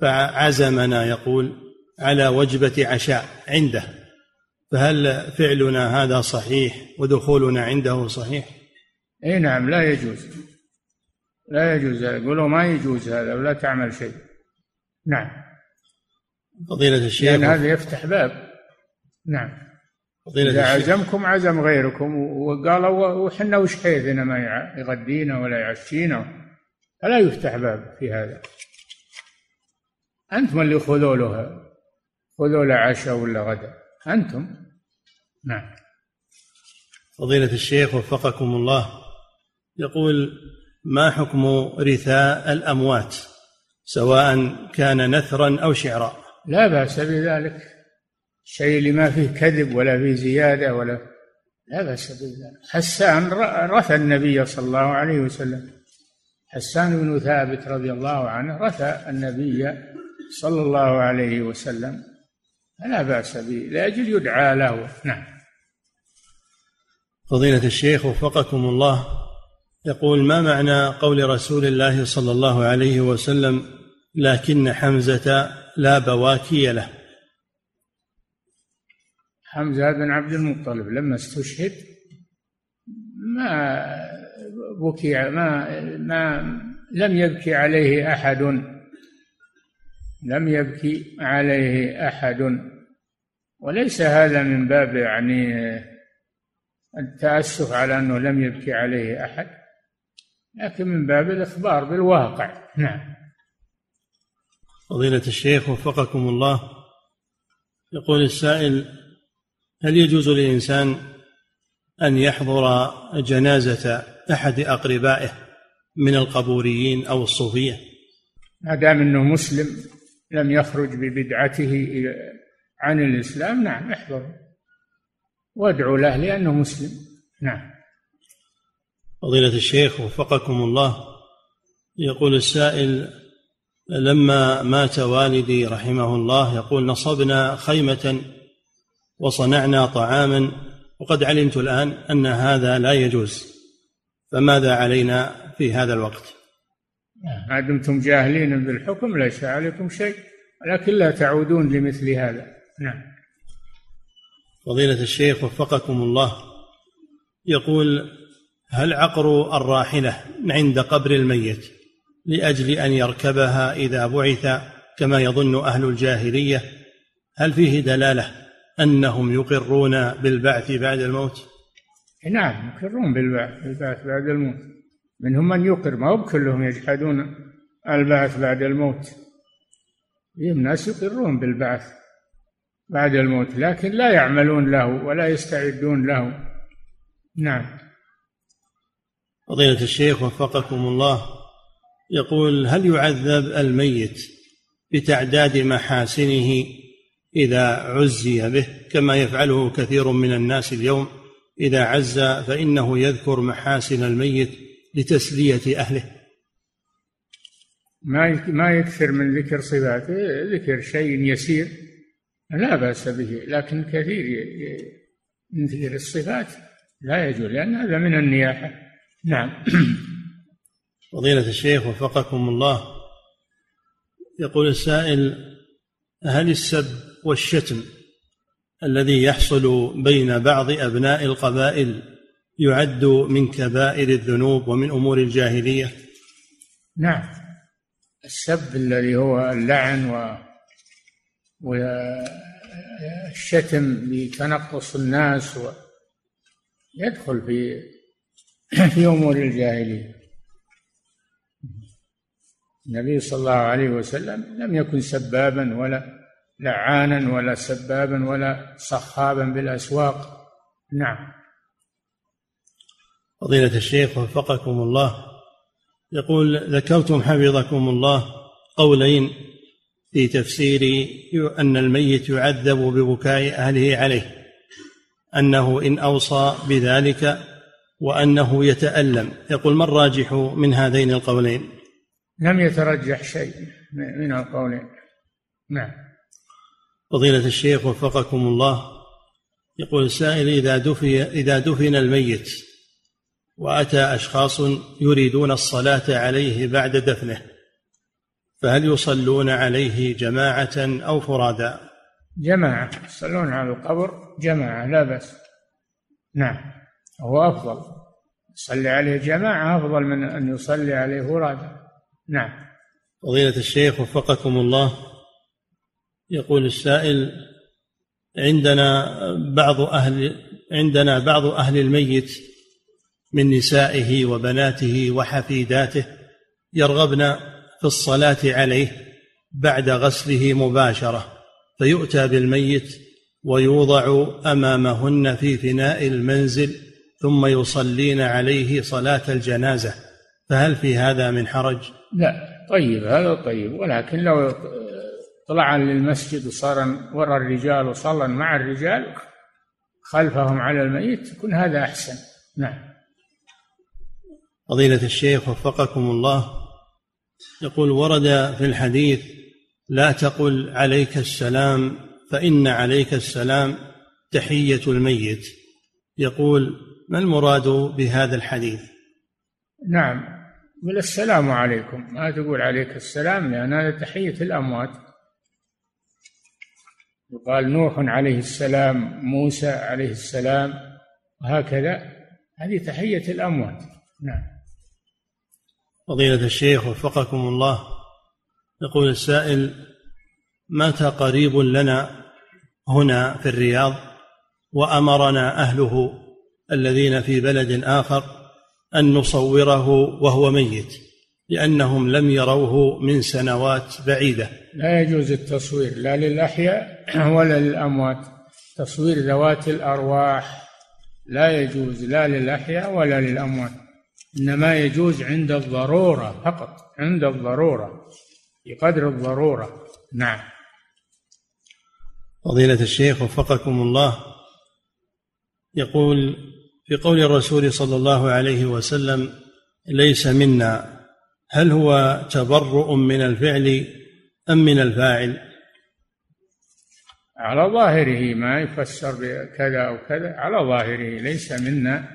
فعزمنا يقول على وجبة عشاء عنده فهل فعلنا هذا صحيح ودخولنا عنده صحيح؟ إي نعم لا يجوز. لا يجوز يقولوا ما يجوز هذا ولا تعمل شيء. نعم. فضيلة الشيخ. لأن هذا يفتح باب. نعم. فضيلة إذا عزمكم عزم غيركم. وقالوا وحنا وش حيثنا ما يغدينا ولا يعشينا؟ فلا يفتح باب في هذا. أنتم اللي خذوا له خذوا له عشاء ولا غدا. أنتم. نعم. فضيلة الشيخ وفقكم الله. يقول ما حكم رثاء الأموات سواء كان نثرا أو شعرا؟ لا بأس بذلك. الشيء اللي ما فيه كذب ولا فيه زيادة ولا لا بأس بذلك. حسان رثى النبي صلى الله عليه وسلم. حسان بن ثابت رضي الله عنه رثى النبي صلى الله عليه وسلم. فلا بأس به لأجل يدعى له. نعم. فضيلة الشيخ وفقكم الله. يقول ما معنى قول رسول الله صلى الله عليه وسلم لكن حمزة لا بواكي له؟ حمزة بن عبد المطلب لما استشهد ما بكي ما ما لم يبكي عليه أحد. لم يبكي عليه أحد. وليس هذا من باب يعني التأسف على أنه لم يبكي عليه أحد. لكن من باب الإخبار بالواقع. نعم. فضيلة الشيخ وفقكم الله يقول السائل هل يجوز للإنسان أن يحضر جنازة أحد أقربائه من القبوريين أو الصوفية؟ ما دام أنه مسلم لم يخرج ببدعته عن الإسلام نعم احضر. وادعوا له لأنه مسلم. نعم. فضيلة الشيخ وفقكم الله. يقول السائل لما مات والدي رحمه الله يقول نصبنا خيمة وصنعنا طعاما وقد علمت الآن أن هذا لا يجوز. فماذا علينا في هذا الوقت؟ ما دمتم جاهلين بالحكم ليس عليكم شيء ولكن لا تعودون لمثل هذا. نعم. فضيلة الشيخ وفقكم الله. يقول هل عقر الراحلة عند قبر الميت لأجل أن يركبها إذا بعث كما يظن أهل الجاهلية؟ هل فيه دلالة أنهم يقرون بالبعث بعد الموت؟ نعم يقرون بالبعث بعد الموت. منهم من يقر ما هو كلهم يجحدون البعث بعد الموت. فيهم ناس يقرون بالبعث بعد الموت لكن لا يعملون له ولا يستعدون له. نعم. فضيلة الشيخ وفقكم الله يقول هل يعذب الميت بتعداد محاسنه إذا عزي به؟ كما يفعله كثير من الناس اليوم إذا عز فإنه يذكر محاسن الميت لتسلية أهله. ما ما يكثر من ذكر صفاته ذكر شيء يسير لا بأس به لكن كثير من ذكر الصفات لا يجوز لأن هذا من النياحة. نعم. فضيلة الشيخ وفقكم الله. يقول السائل هل السب والشتم الذي يحصل بين بعض أبناء القبائل يعد من كبائر الذنوب ومن أمور الجاهلية؟ نعم. السب الذي هو اللعن و والشتم بتنقص الناس و يدخل في في أمور الجاهلية. النبي صلى الله عليه وسلم لم يكن سبابا ولا لعانا ولا سبابا ولا صخابا بالأسواق. نعم. فضيلة الشيخ وفقكم الله. يقول ذكرتم حفظكم الله قولين في تفسير أن الميت يعذب ببكاء أهله عليه أنه إن أوصى بذلك وأنه يتألم. يقول ما الراجح من هذين القولين؟ لم يترجح شيء من القولين. نعم. فضيلة الشيخ وفقكم الله يقول السائل إذا دفن إذا دفن الميت وأتى أشخاص يريدون الصلاة عليه بعد دفنه فهل يصلون عليه جماعة أو فرادا؟ جماعة. يصلون على القبر جماعة لا بأس. نعم. هو أفضل. يصلي عليه جماعة أفضل من أن يصلي عليه فرادا نعم. فضيلة الشيخ وفقكم الله يقول السائل عندنا بعض أهل عندنا بعض أهل الميت من نسائه وبناته وحفيداته يرغبن في الصلاة عليه بعد غسله مباشرة فيؤتى بالميت ويوضع أمامهن في فناء المنزل ثم يصلين عليه صلاة الجنازة فهل في هذا من حرج؟ لا طيب هذا طيب ولكن لو طلع للمسجد وصار وراء الرجال وصلى مع الرجال خلفهم على الميت يكون هذا أحسن. نعم. فضيلة الشيخ وفقكم الله يقول ورد في الحديث لا تقل عليك السلام فإن عليك السلام تحية الميت. يقول ما المراد بهذا الحديث؟ نعم. قل السلام عليكم. ما تقول عليك السلام؟ لأن هذا تحية الأموات. يقال نوح عليه السلام موسى عليه السلام وهكذا. هذه تحية الأموات. نعم. فضيلة الشيخ وفقكم الله يقول السائل مات قريب لنا هنا في الرياض وأمرنا أهله الذين في بلد آخر أن نصوره وهو ميت لأنهم لم يروه من سنوات بعيدة. لا يجوز التصوير لا للأحياء ولا للأموات. تصوير ذوات الأرواح لا يجوز لا للأحياء ولا للأموات. إنما يجوز عند الضرورة فقط عند الضرورة بقدر الضرورة. نعم. فضيلة الشيخ وفقكم الله يقول في قول الرسول صلى الله عليه وسلم ليس منا. هل هو تبرؤ من الفعل أم من الفاعل؟ على ظاهره ما يفسر بكذا أو كذا على ظاهره ليس منا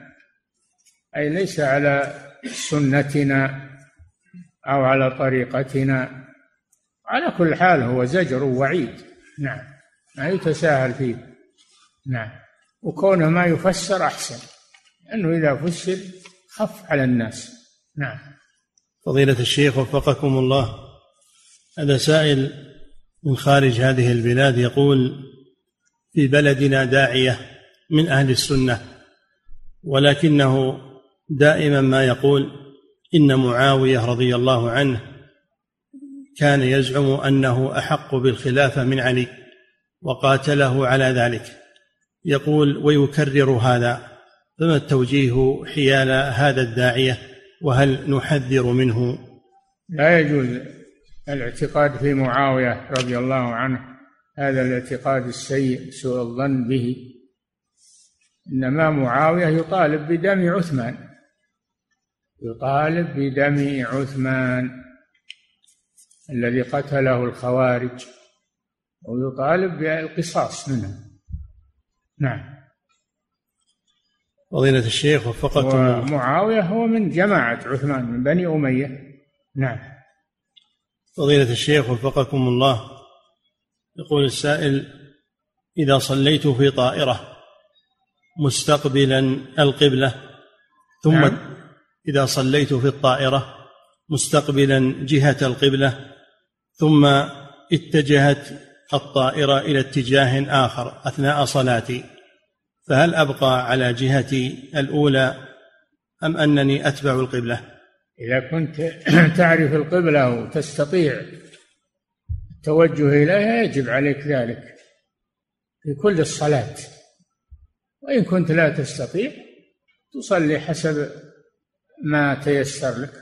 أي ليس على سنتنا أو على طريقتنا. على كل حال هو زجر ووعيد. نعم. ما يتساهل فيه. نعم. وكونه ما يفسر أحسن. لأنه إذا فسر خف على الناس. نعم. فضيلة الشيخ وفقكم الله. هذا سائل من خارج هذه البلاد يقول في بلدنا داعية من أهل السنة ولكنه دائما ما يقول إن معاوية رضي الله عنه كان يزعم أنه أحق بالخلافة من علي وقاتله على ذلك. يقول ويكرر هذا. فما التوجيه حيال هذا الداعية؟ وهل نحذر منه؟ لا يجوز الاعتقاد في معاوية رضي الله عنه. هذا الاعتقاد السيء سوء الظن به. إنما معاوية يطالب بدم عثمان. يطالب بدم عثمان الذي قتله الخوارج ويطالب بالقصاص منه نعم. فضيلة الشيخ وفقكم ومعاوية هو من جماعة عثمان من بني أمية. نعم. فضيلة الشيخ وفقكم الله يقول السائل إذا صليت في طائرة مستقبلا القبلة ثم نعم. إذا صليت في الطائرة مستقبلا جهة القبلة ثم اتجهت الطائرة إلى اتجاه آخر أثناء صلاتي فهل أبقى على جهتي الأولى أم أنني أتبع القبلة؟ إذا كنت تعرف القبلة وتستطيع التوجه إليها يجب عليك ذلك في كل الصلاة وإن كنت لا تستطيع تصلي حسب ما تيسر لك.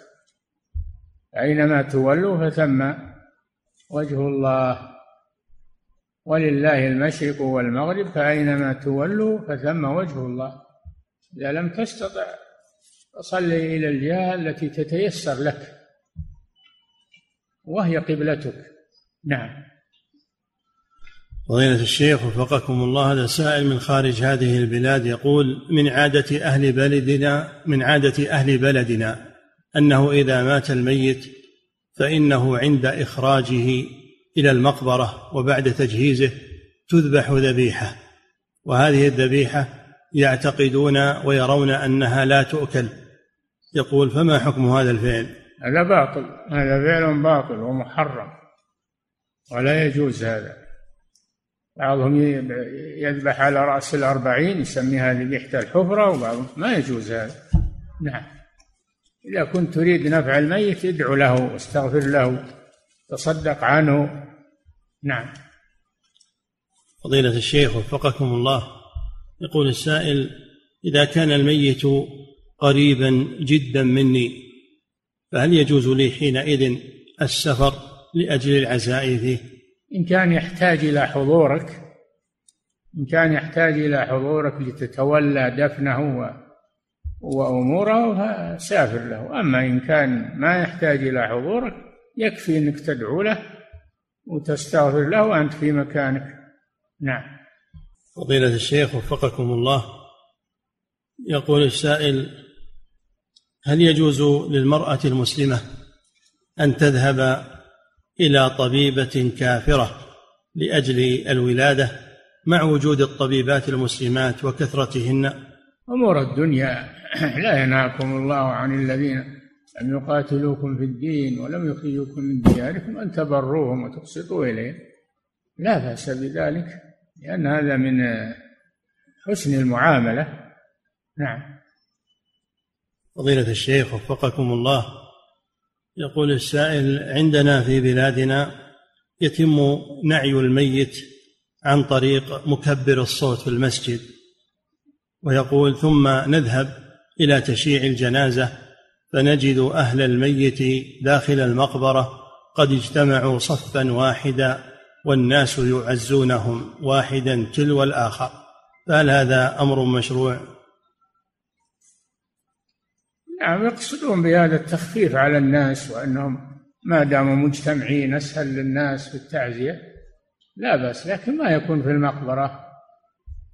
أينما تولوا فثم وجه الله. ولله المشرق والمغرب فأينما تولوا فثم وجه الله. إذا لم تستطع فصلي إلى الجهة التي تتيسر لك وهي قبلتك. نعم. فضيلة الشيخ وفقكم الله هذا سائل من خارج هذه البلاد يقول من عادة أهل بلدنا من عادة أهل بلدنا أنه إذا مات الميت فإنه عند إخراجه إلى المقبرة وبعد تجهيزه تذبح ذبيحة وهذه الذبيحة يعتقدون ويرون أنها لا تؤكل. يقول فما حكم هذا الفعل؟ هذا باطل هذا فعل باطل ومحرم ولا يجوز هذا. بعضهم يذبح على رأس الأربعين يسميها ذبيحة الحفرة وبعضهم ما يجوز هذا. نعم. إذا كنت تريد نفع الميت ادعو له واستغفر له. تصدق عنه. نعم. فضيلة الشيخ وفقكم الله يقول السائل إذا كان الميت قريبا جدا مني فهل يجوز لي حينئذ السفر لأجل العزاء فيه؟ إن كان يحتاج إلى حضورك إن كان يحتاج إلى حضورك لتتولى دفنه وأموره فسافر له. أما إن كان ما يحتاج إلى حضورك يكفي أنك تدعو له وتستغفر له وأنت في مكانك. نعم. فضيلة الشيخ وفقكم الله. يقول السائل هل يجوز للمرأة المسلمة أن تذهب إلى طبيبة كافرة لأجل الولادة مع وجود الطبيبات المسلمات وكثرتهن؟ أمور الدنيا لا ينهاكم الله عن الذين لم يقاتلوكم في الدين ولم يخرجوكم من دياركم أن تبروهم وتقسطوا إليهم؟ لا بأس بذلك لأن هذا من حسن المعاملة. نعم. فضيلة الشيخ وفقكم الله يقول السائل عندنا في بلادنا يتم نعي الميت عن طريق مكبر الصوت في المسجد ويقول ثم نذهب إلى تشييع الجنازة فنجد أهل الميت داخل المقبرة قد اجتمعوا صفا واحدا والناس يعزونهم واحدا تلو الآخر. فهل هذا أمر مشروع؟ نعم يقصدون بهذا التخفيف على الناس وأنهم ما داموا مجتمعين أسهل للناس في التعزية لا بأس لكن ما يكون في المقبرة.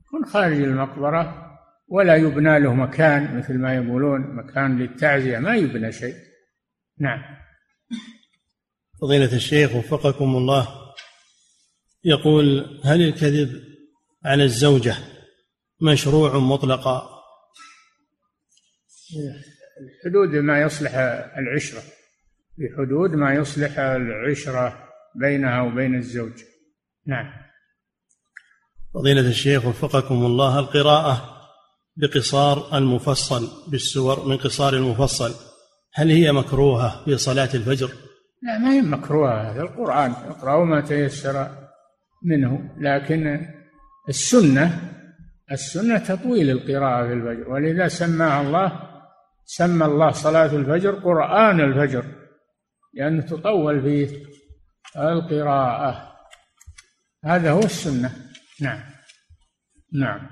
يكون خارج المقبرة. ولا يبنى له مكان مثل ما يقولون مكان للتعزية ما يبنى شيء. نعم. فضيلة الشيخ وفقكم الله يقول هل الكذب على الزوجة مشروع مطلقا؟ حدود ما يصلح العشرة. بحدود ما يصلح العشرة بينها وبين الزوج. نعم. فضيلة الشيخ وفقكم الله القراءة بقصار المفصل بالسور من قصار المفصل. هل هي مكروهة في صلاة الفجر؟ لا ما هي مكروهة. هذا القرآن اقرأوا ما تيسر منه. لكن السنة السنة تطويل القراءة في الفجر. ولذا سماها الله سمى الله صلاة الفجر قرآن الفجر لأنه تطول فيه القراءة. هذا هو السنة. نعم. نعم.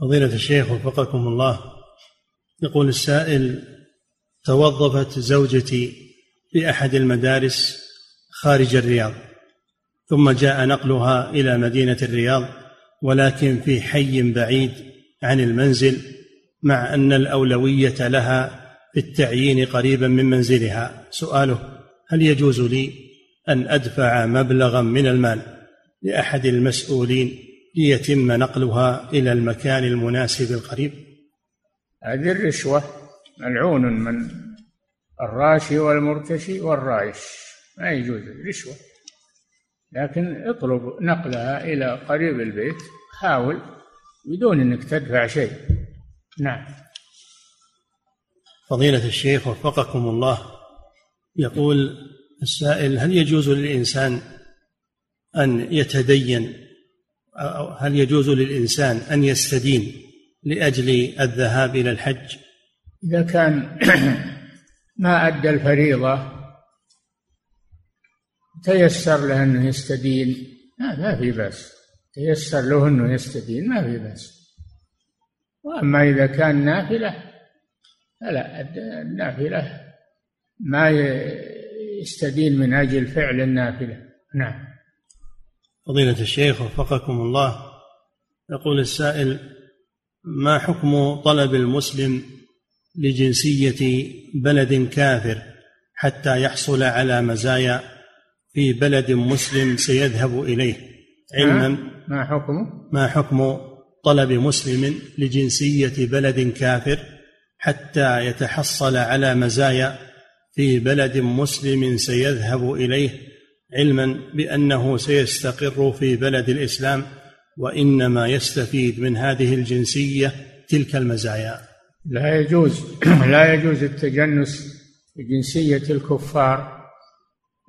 فضيلة الشيخ وفقكم الله. يقول السائل توظفت زوجتي في أحد المدارس خارج الرياض ثم جاء نقلها إلى مدينة الرياض ولكن في حي بعيد عن المنزل مع أن الأولوية لها في التعيين قريبا من منزلها. سؤاله هل يجوز لي أن أدفع مبلغا من المال لأحد المسؤولين ليتم نقلها إلى المكان المناسب القريب؟ هذه الرشوة ملعون من الراشي والمرتشي والرايش. ما يجوز رشوة لكن اطلب نقلها إلى قريب البيت. حاول بدون أنك تدفع شيء. نعم. فضيلة الشيخ وفقكم الله. يقول السائل هل يجوز للإنسان أن يتدين هل يجوز للإنسان أن يستدين لأجل الذهاب إلى الحج؟ إذا كان ما أدى الفريضة تيسر له أنه يستدين. ما في بأس. تيسر له أنه يستدين ما في بأس. وأما إذا كان نافلة فلا النافلة. ما يستدين من أجل فعل النافلة. نعم. فضيلة الشيخ وفقكم الله يقول السائل ما حكم طلب المسلم لجنسية بلد كافر حتى يحصل على مزايا في بلد مسلم سيذهب إليه؟ علما. ما حكم؟ ما حكم طلب مسلم لجنسية بلد كافر حتى يتحصل على مزايا في بلد مسلم سيذهب إليه؟ علما بأنه سيستقر في بلد الإسلام وإنما يستفيد من هذه الجنسية تلك المزايا. لا يجوز لا يجوز التجنس بجنسيه الكفار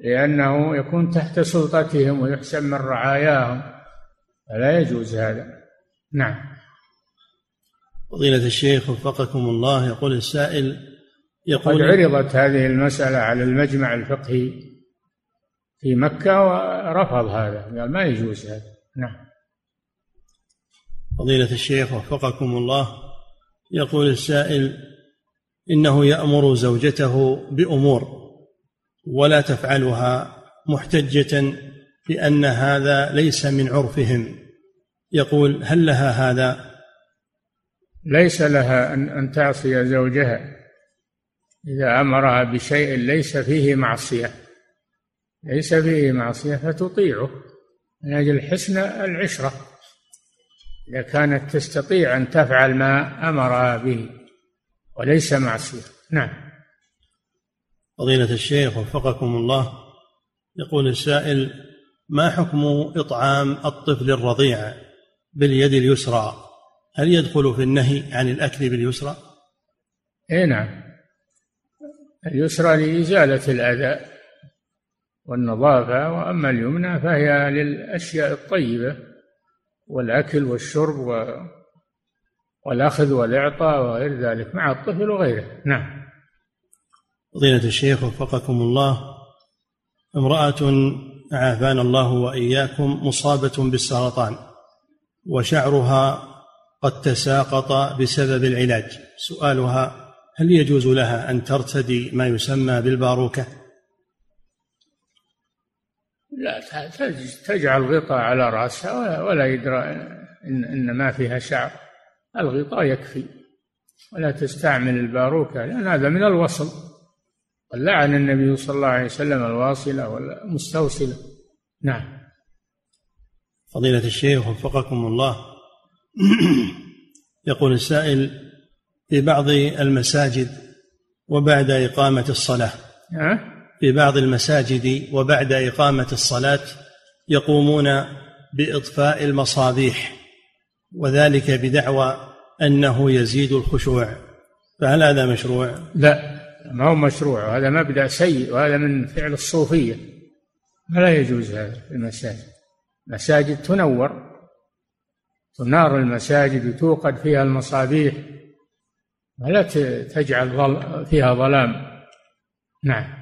لأنه يكون تحت سلطتهم ويحسب من رعاياهم فلا يجوز هذا. نعم. فضيلة الشيخ وفقكم الله يقول السائل يقول قد عرضت هذه المسألة على المجمع الفقهي في مكة ورفض هذا. قال ما يجوز هذا. نعم. فضيلة الشيخ وفقكم الله يقول السائل إنه يأمر زوجته بأمور ولا تفعلها محتجة بأن هذا ليس من عرفهم. يقول هل لها هذا؟ ليس لها أن أن تعصي زوجها. إذا أمرها بشيء ليس فيه معصية. ليس فيه معصية فتطيعه من أجل حسن العشرة. إذا كانت تستطيع أن تفعل ما أمرها به وليس معصية. نعم. فضيلة الشيخ وفقكم الله يقول السائل ما حكم إطعام الطفل الرضيع باليد اليسرى؟ هل يدخل في النهي عن الأكل باليسرى؟ اي نعم. اليسرى لإزالة الأذى. والنظافة وأما اليمنى فهي للأشياء الطيبة والأكل والشرب و والأخذ والإعطاء وغير ذلك مع الطفل وغيره. نعم. فضيلة الشيخ وفقكم الله امرأة عافانا الله وإياكم مصابة بالسرطان وشعرها قد تساقط بسبب العلاج. سؤالها هل يجوز لها أن ترتدي ما يسمى بالباروكة؟ لا تجعل غطاء على رأسها ولا يدرى إن, إن ما فيها شعر. الغطاء يكفي. ولا تستعمل الباروكة لأن هذا من الوصل. لعن النبي صلى الله عليه وسلم الواصلة والمستوصلة. نعم. فضيلة الشيخ وفقكم الله. يقول السائل في بعض المساجد وبعد إقامة الصلاة في بعض المساجد وبعد إقامة الصلاة يقومون بإطفاء المصابيح وذلك بدعوى أنه يزيد الخشوع. فهل هذا مشروع؟ لا ما هو مشروع هذا مبدأ سيء وهذا من فعل الصوفية. فلا يجوز هذا في المساجد. مساجد تنور تنار المساجد وتوقد فيها المصابيح ولا تجعل فيها ظلام. نعم.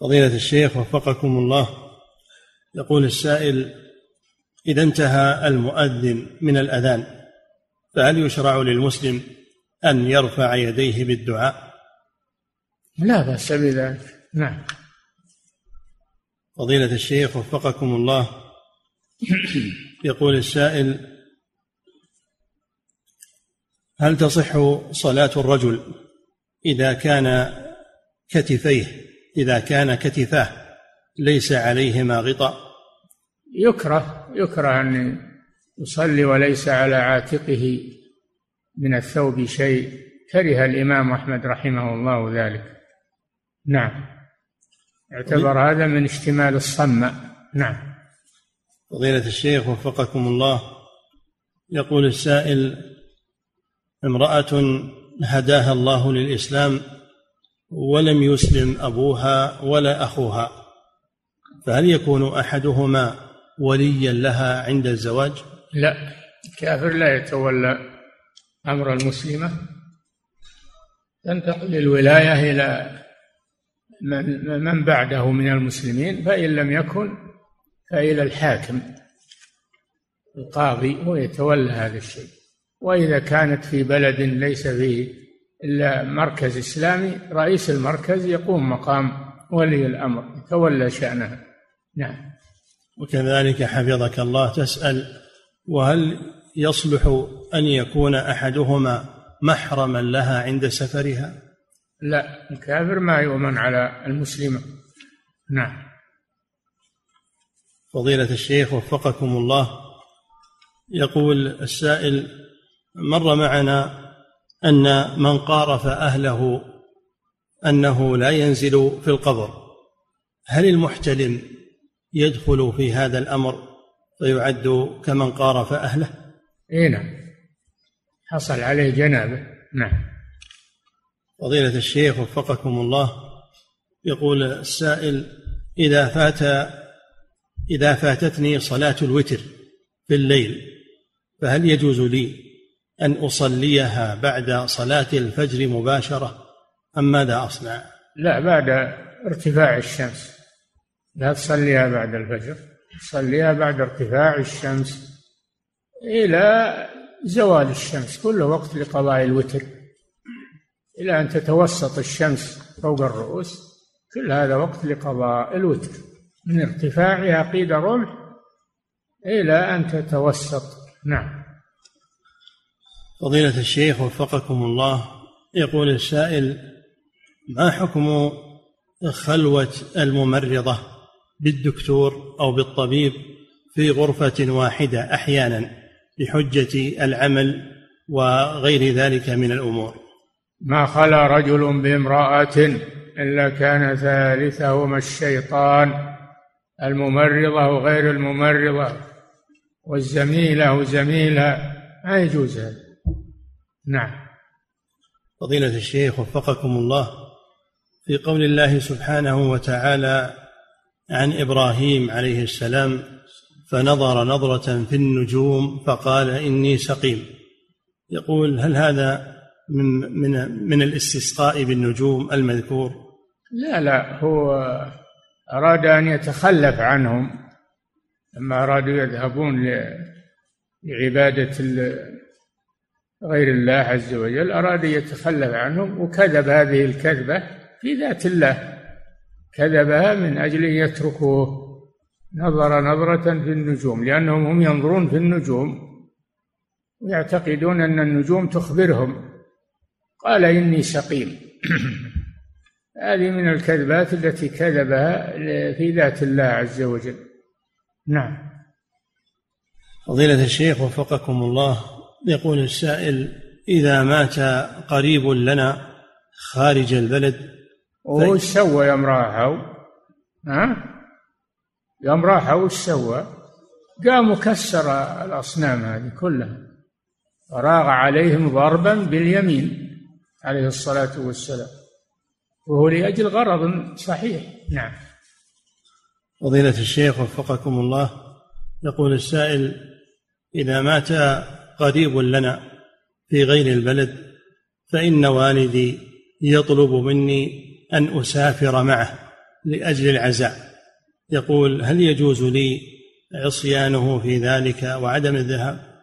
فضيلة الشيخ وفقكم الله. يقول السائل إذا انتهى المؤذن من الأذان فهل يشرع للمسلم أن يرفع يديه بالدعاء؟ لا بأس بذلك. نعم. فضيلة الشيخ وفقكم الله. يقول السائل هل تصح صلاة الرجل إذا كان كتفيه إذا كان كتفاه ليس عليهما غطاء. يكره يكره أن يصلي وليس على عاتقه من الثوب شيء. كره الإمام أحمد رحمه الله ذلك. نعم. اعتبر هذا من اشتمال الصمة نعم. فضيلة الشيخ وفقكم الله يقول السائل امرأة هداها الله للإسلام ولم يسلم أبوها ولا أخوها. فهل يكون أحدهما وليا لها عند الزواج؟ لا الكافر لا يتولى أمر المسلمة. تنتقل الولاية إلى من, من بعده من المسلمين فإن لم يكن فإلى الحاكم القاضي هو يتولى هذا الشيء. وإذا كانت في بلد ليس فيه إلا مركز إسلامي رئيس المركز يقوم مقام ولي الأمر يتولى شأنها نعم. وكذلك حفظك الله تسأل وهل يصلح أن يكون أحدهما محرما لها عند سفرها؟ لا الكافر ما يؤمن على المسلمه نعم. فضيلة الشيخ وفقكم الله يقول السائل مر معنا أن من قارف أهله أنه لا ينزل في القبر. هل المحتلم يدخل في هذا الأمر فيعد كمن قارف أهله؟ إي نعم. حصل عليه جنابة. نعم. فضيلة الشيخ وفقكم الله يقول السائل إذا فات إذا فاتتني صلاة الوتر في الليل فهل يجوز لي أن أصليها بعد صلاة الفجر مباشرة أم ماذا أصنع؟ لا بعد ارتفاع الشمس. لا تصليها بعد الفجر تصليها بعد ارتفاع الشمس إلى زوال الشمس كله وقت لقضاء الوتر. إلى أن تتوسط الشمس فوق الرؤوس كل هذا وقت لقضاء الوتر. من ارتفاعها قيد رمح إلى أن تتوسط. نعم. فضيلة الشيخ وفقكم الله يقول السائل ما حكم خلوة الممرضة بالدكتور أو بالطبيب في غرفة واحدة أحيانا بحجة العمل وغير ذلك من الأمور؟ ما خلا رجل بامرأة إلا كان ثالثهما الشيطان الممرضة وغير الممرضة والزميلة وزميلها ما يجوز هذا. نعم فضيلة الشيخ وفقكم الله في قول الله سبحانه وتعالى عن إبراهيم عليه السلام فنظر نظرة في النجوم فقال إني سقيم يقول هل هذا من من من الاستسقاء بالنجوم المذكور؟ لا لا هو أراد أن يتخلف عنهم لما أرادوا يذهبون لعبادة غير الله عز وجل أراد يتخلف عنهم وكذب هذه الكذبة في ذات الله. كذبها من أجل يتركوه نظر نظرة في النجوم لأنهم هم ينظرون في النجوم ويعتقدون أن النجوم تخبرهم. قال إني سقيم. هذه من الكذبات التي كذبها في ذات الله عز وجل. نعم. فضيلة الشيخ وفقكم الله. يقول السائل إذا مات قريب لنا خارج البلد وش سوى يوم راحوا؟ ها؟ يوم راحوا وش سوى؟ قام وكسر الأصنام هذه كلها وراغ عليهم ضربا باليمين عليه الصلاة والسلام وهو لأجل غرض صحيح نعم فضيلة الشيخ وفقكم الله يقول السائل إذا مات قريب لنا في غير البلد فإن والدي يطلب مني أن أسافر معه لأجل العزاء. يقول هل يجوز لي عصيانه في ذلك وعدم الذهاب؟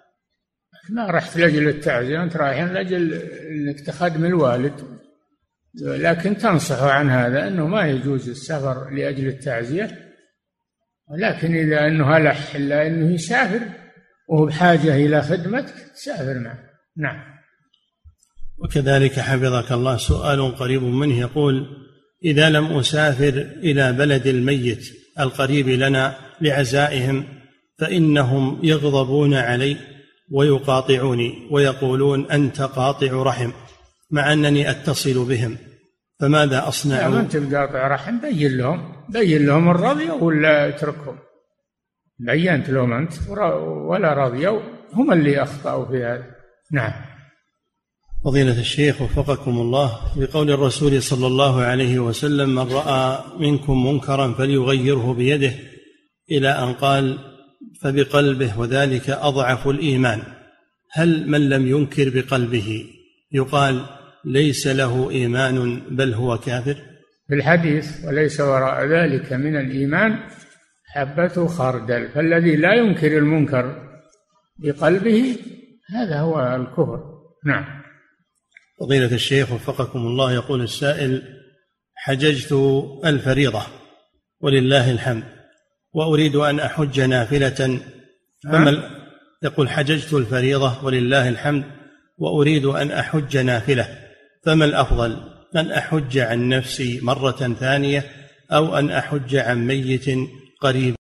ما رحت لأجل التعزية أنت رايح لأجل أنك تخدم الوالد. لكن تنصح عن هذا أنه ما يجوز السفر لأجل التعزية ولكن إذا أنه ألح إلا أنه يسافر. وهو بحاجة إلى خدمتك سافر معه نعم. وكذلك حفظك الله سؤال قريب منه يقول إذا لم أسافر إلى بلد الميت القريب لنا لعزائهم فإنهم يغضبون علي ويقاطعوني ويقولون أنت قاطع رحم مع أنني أتصل بهم. فماذا أصنع؟ ما أنت بقاطع رحم بين لهم بين لهم الرضي ولا أتركهم. بينت لهم أنت ولا رضيوا هم اللي أخطأوا في هذا. نعم. فضيلة الشيخ وفقكم الله بقول الرسول صلى الله عليه وسلم من رأى منكم منكرا فليغيره بيده. إلى أن قال فبقلبه وذلك أضعف الإيمان. هل من لم ينكر بقلبه؟ يقال ليس له إيمان بل هو كافر. في الحديث وليس وراء ذلك من الإيمان حبة خردل فالذي لا ينكر المنكر بقلبه هذا هو الكفر. نعم. فضيلة الشيخ وفقكم الله يقول السائل حججت الفريضة ولله الحمد وأريد أن أحج نافلة فما يقول حججت الفريضة ولله الحمد وأريد أن أحج نافلة فما الأفضل؟ أن أحج عن نفسي مرة ثانية أو أن أحج عن ميت قريب.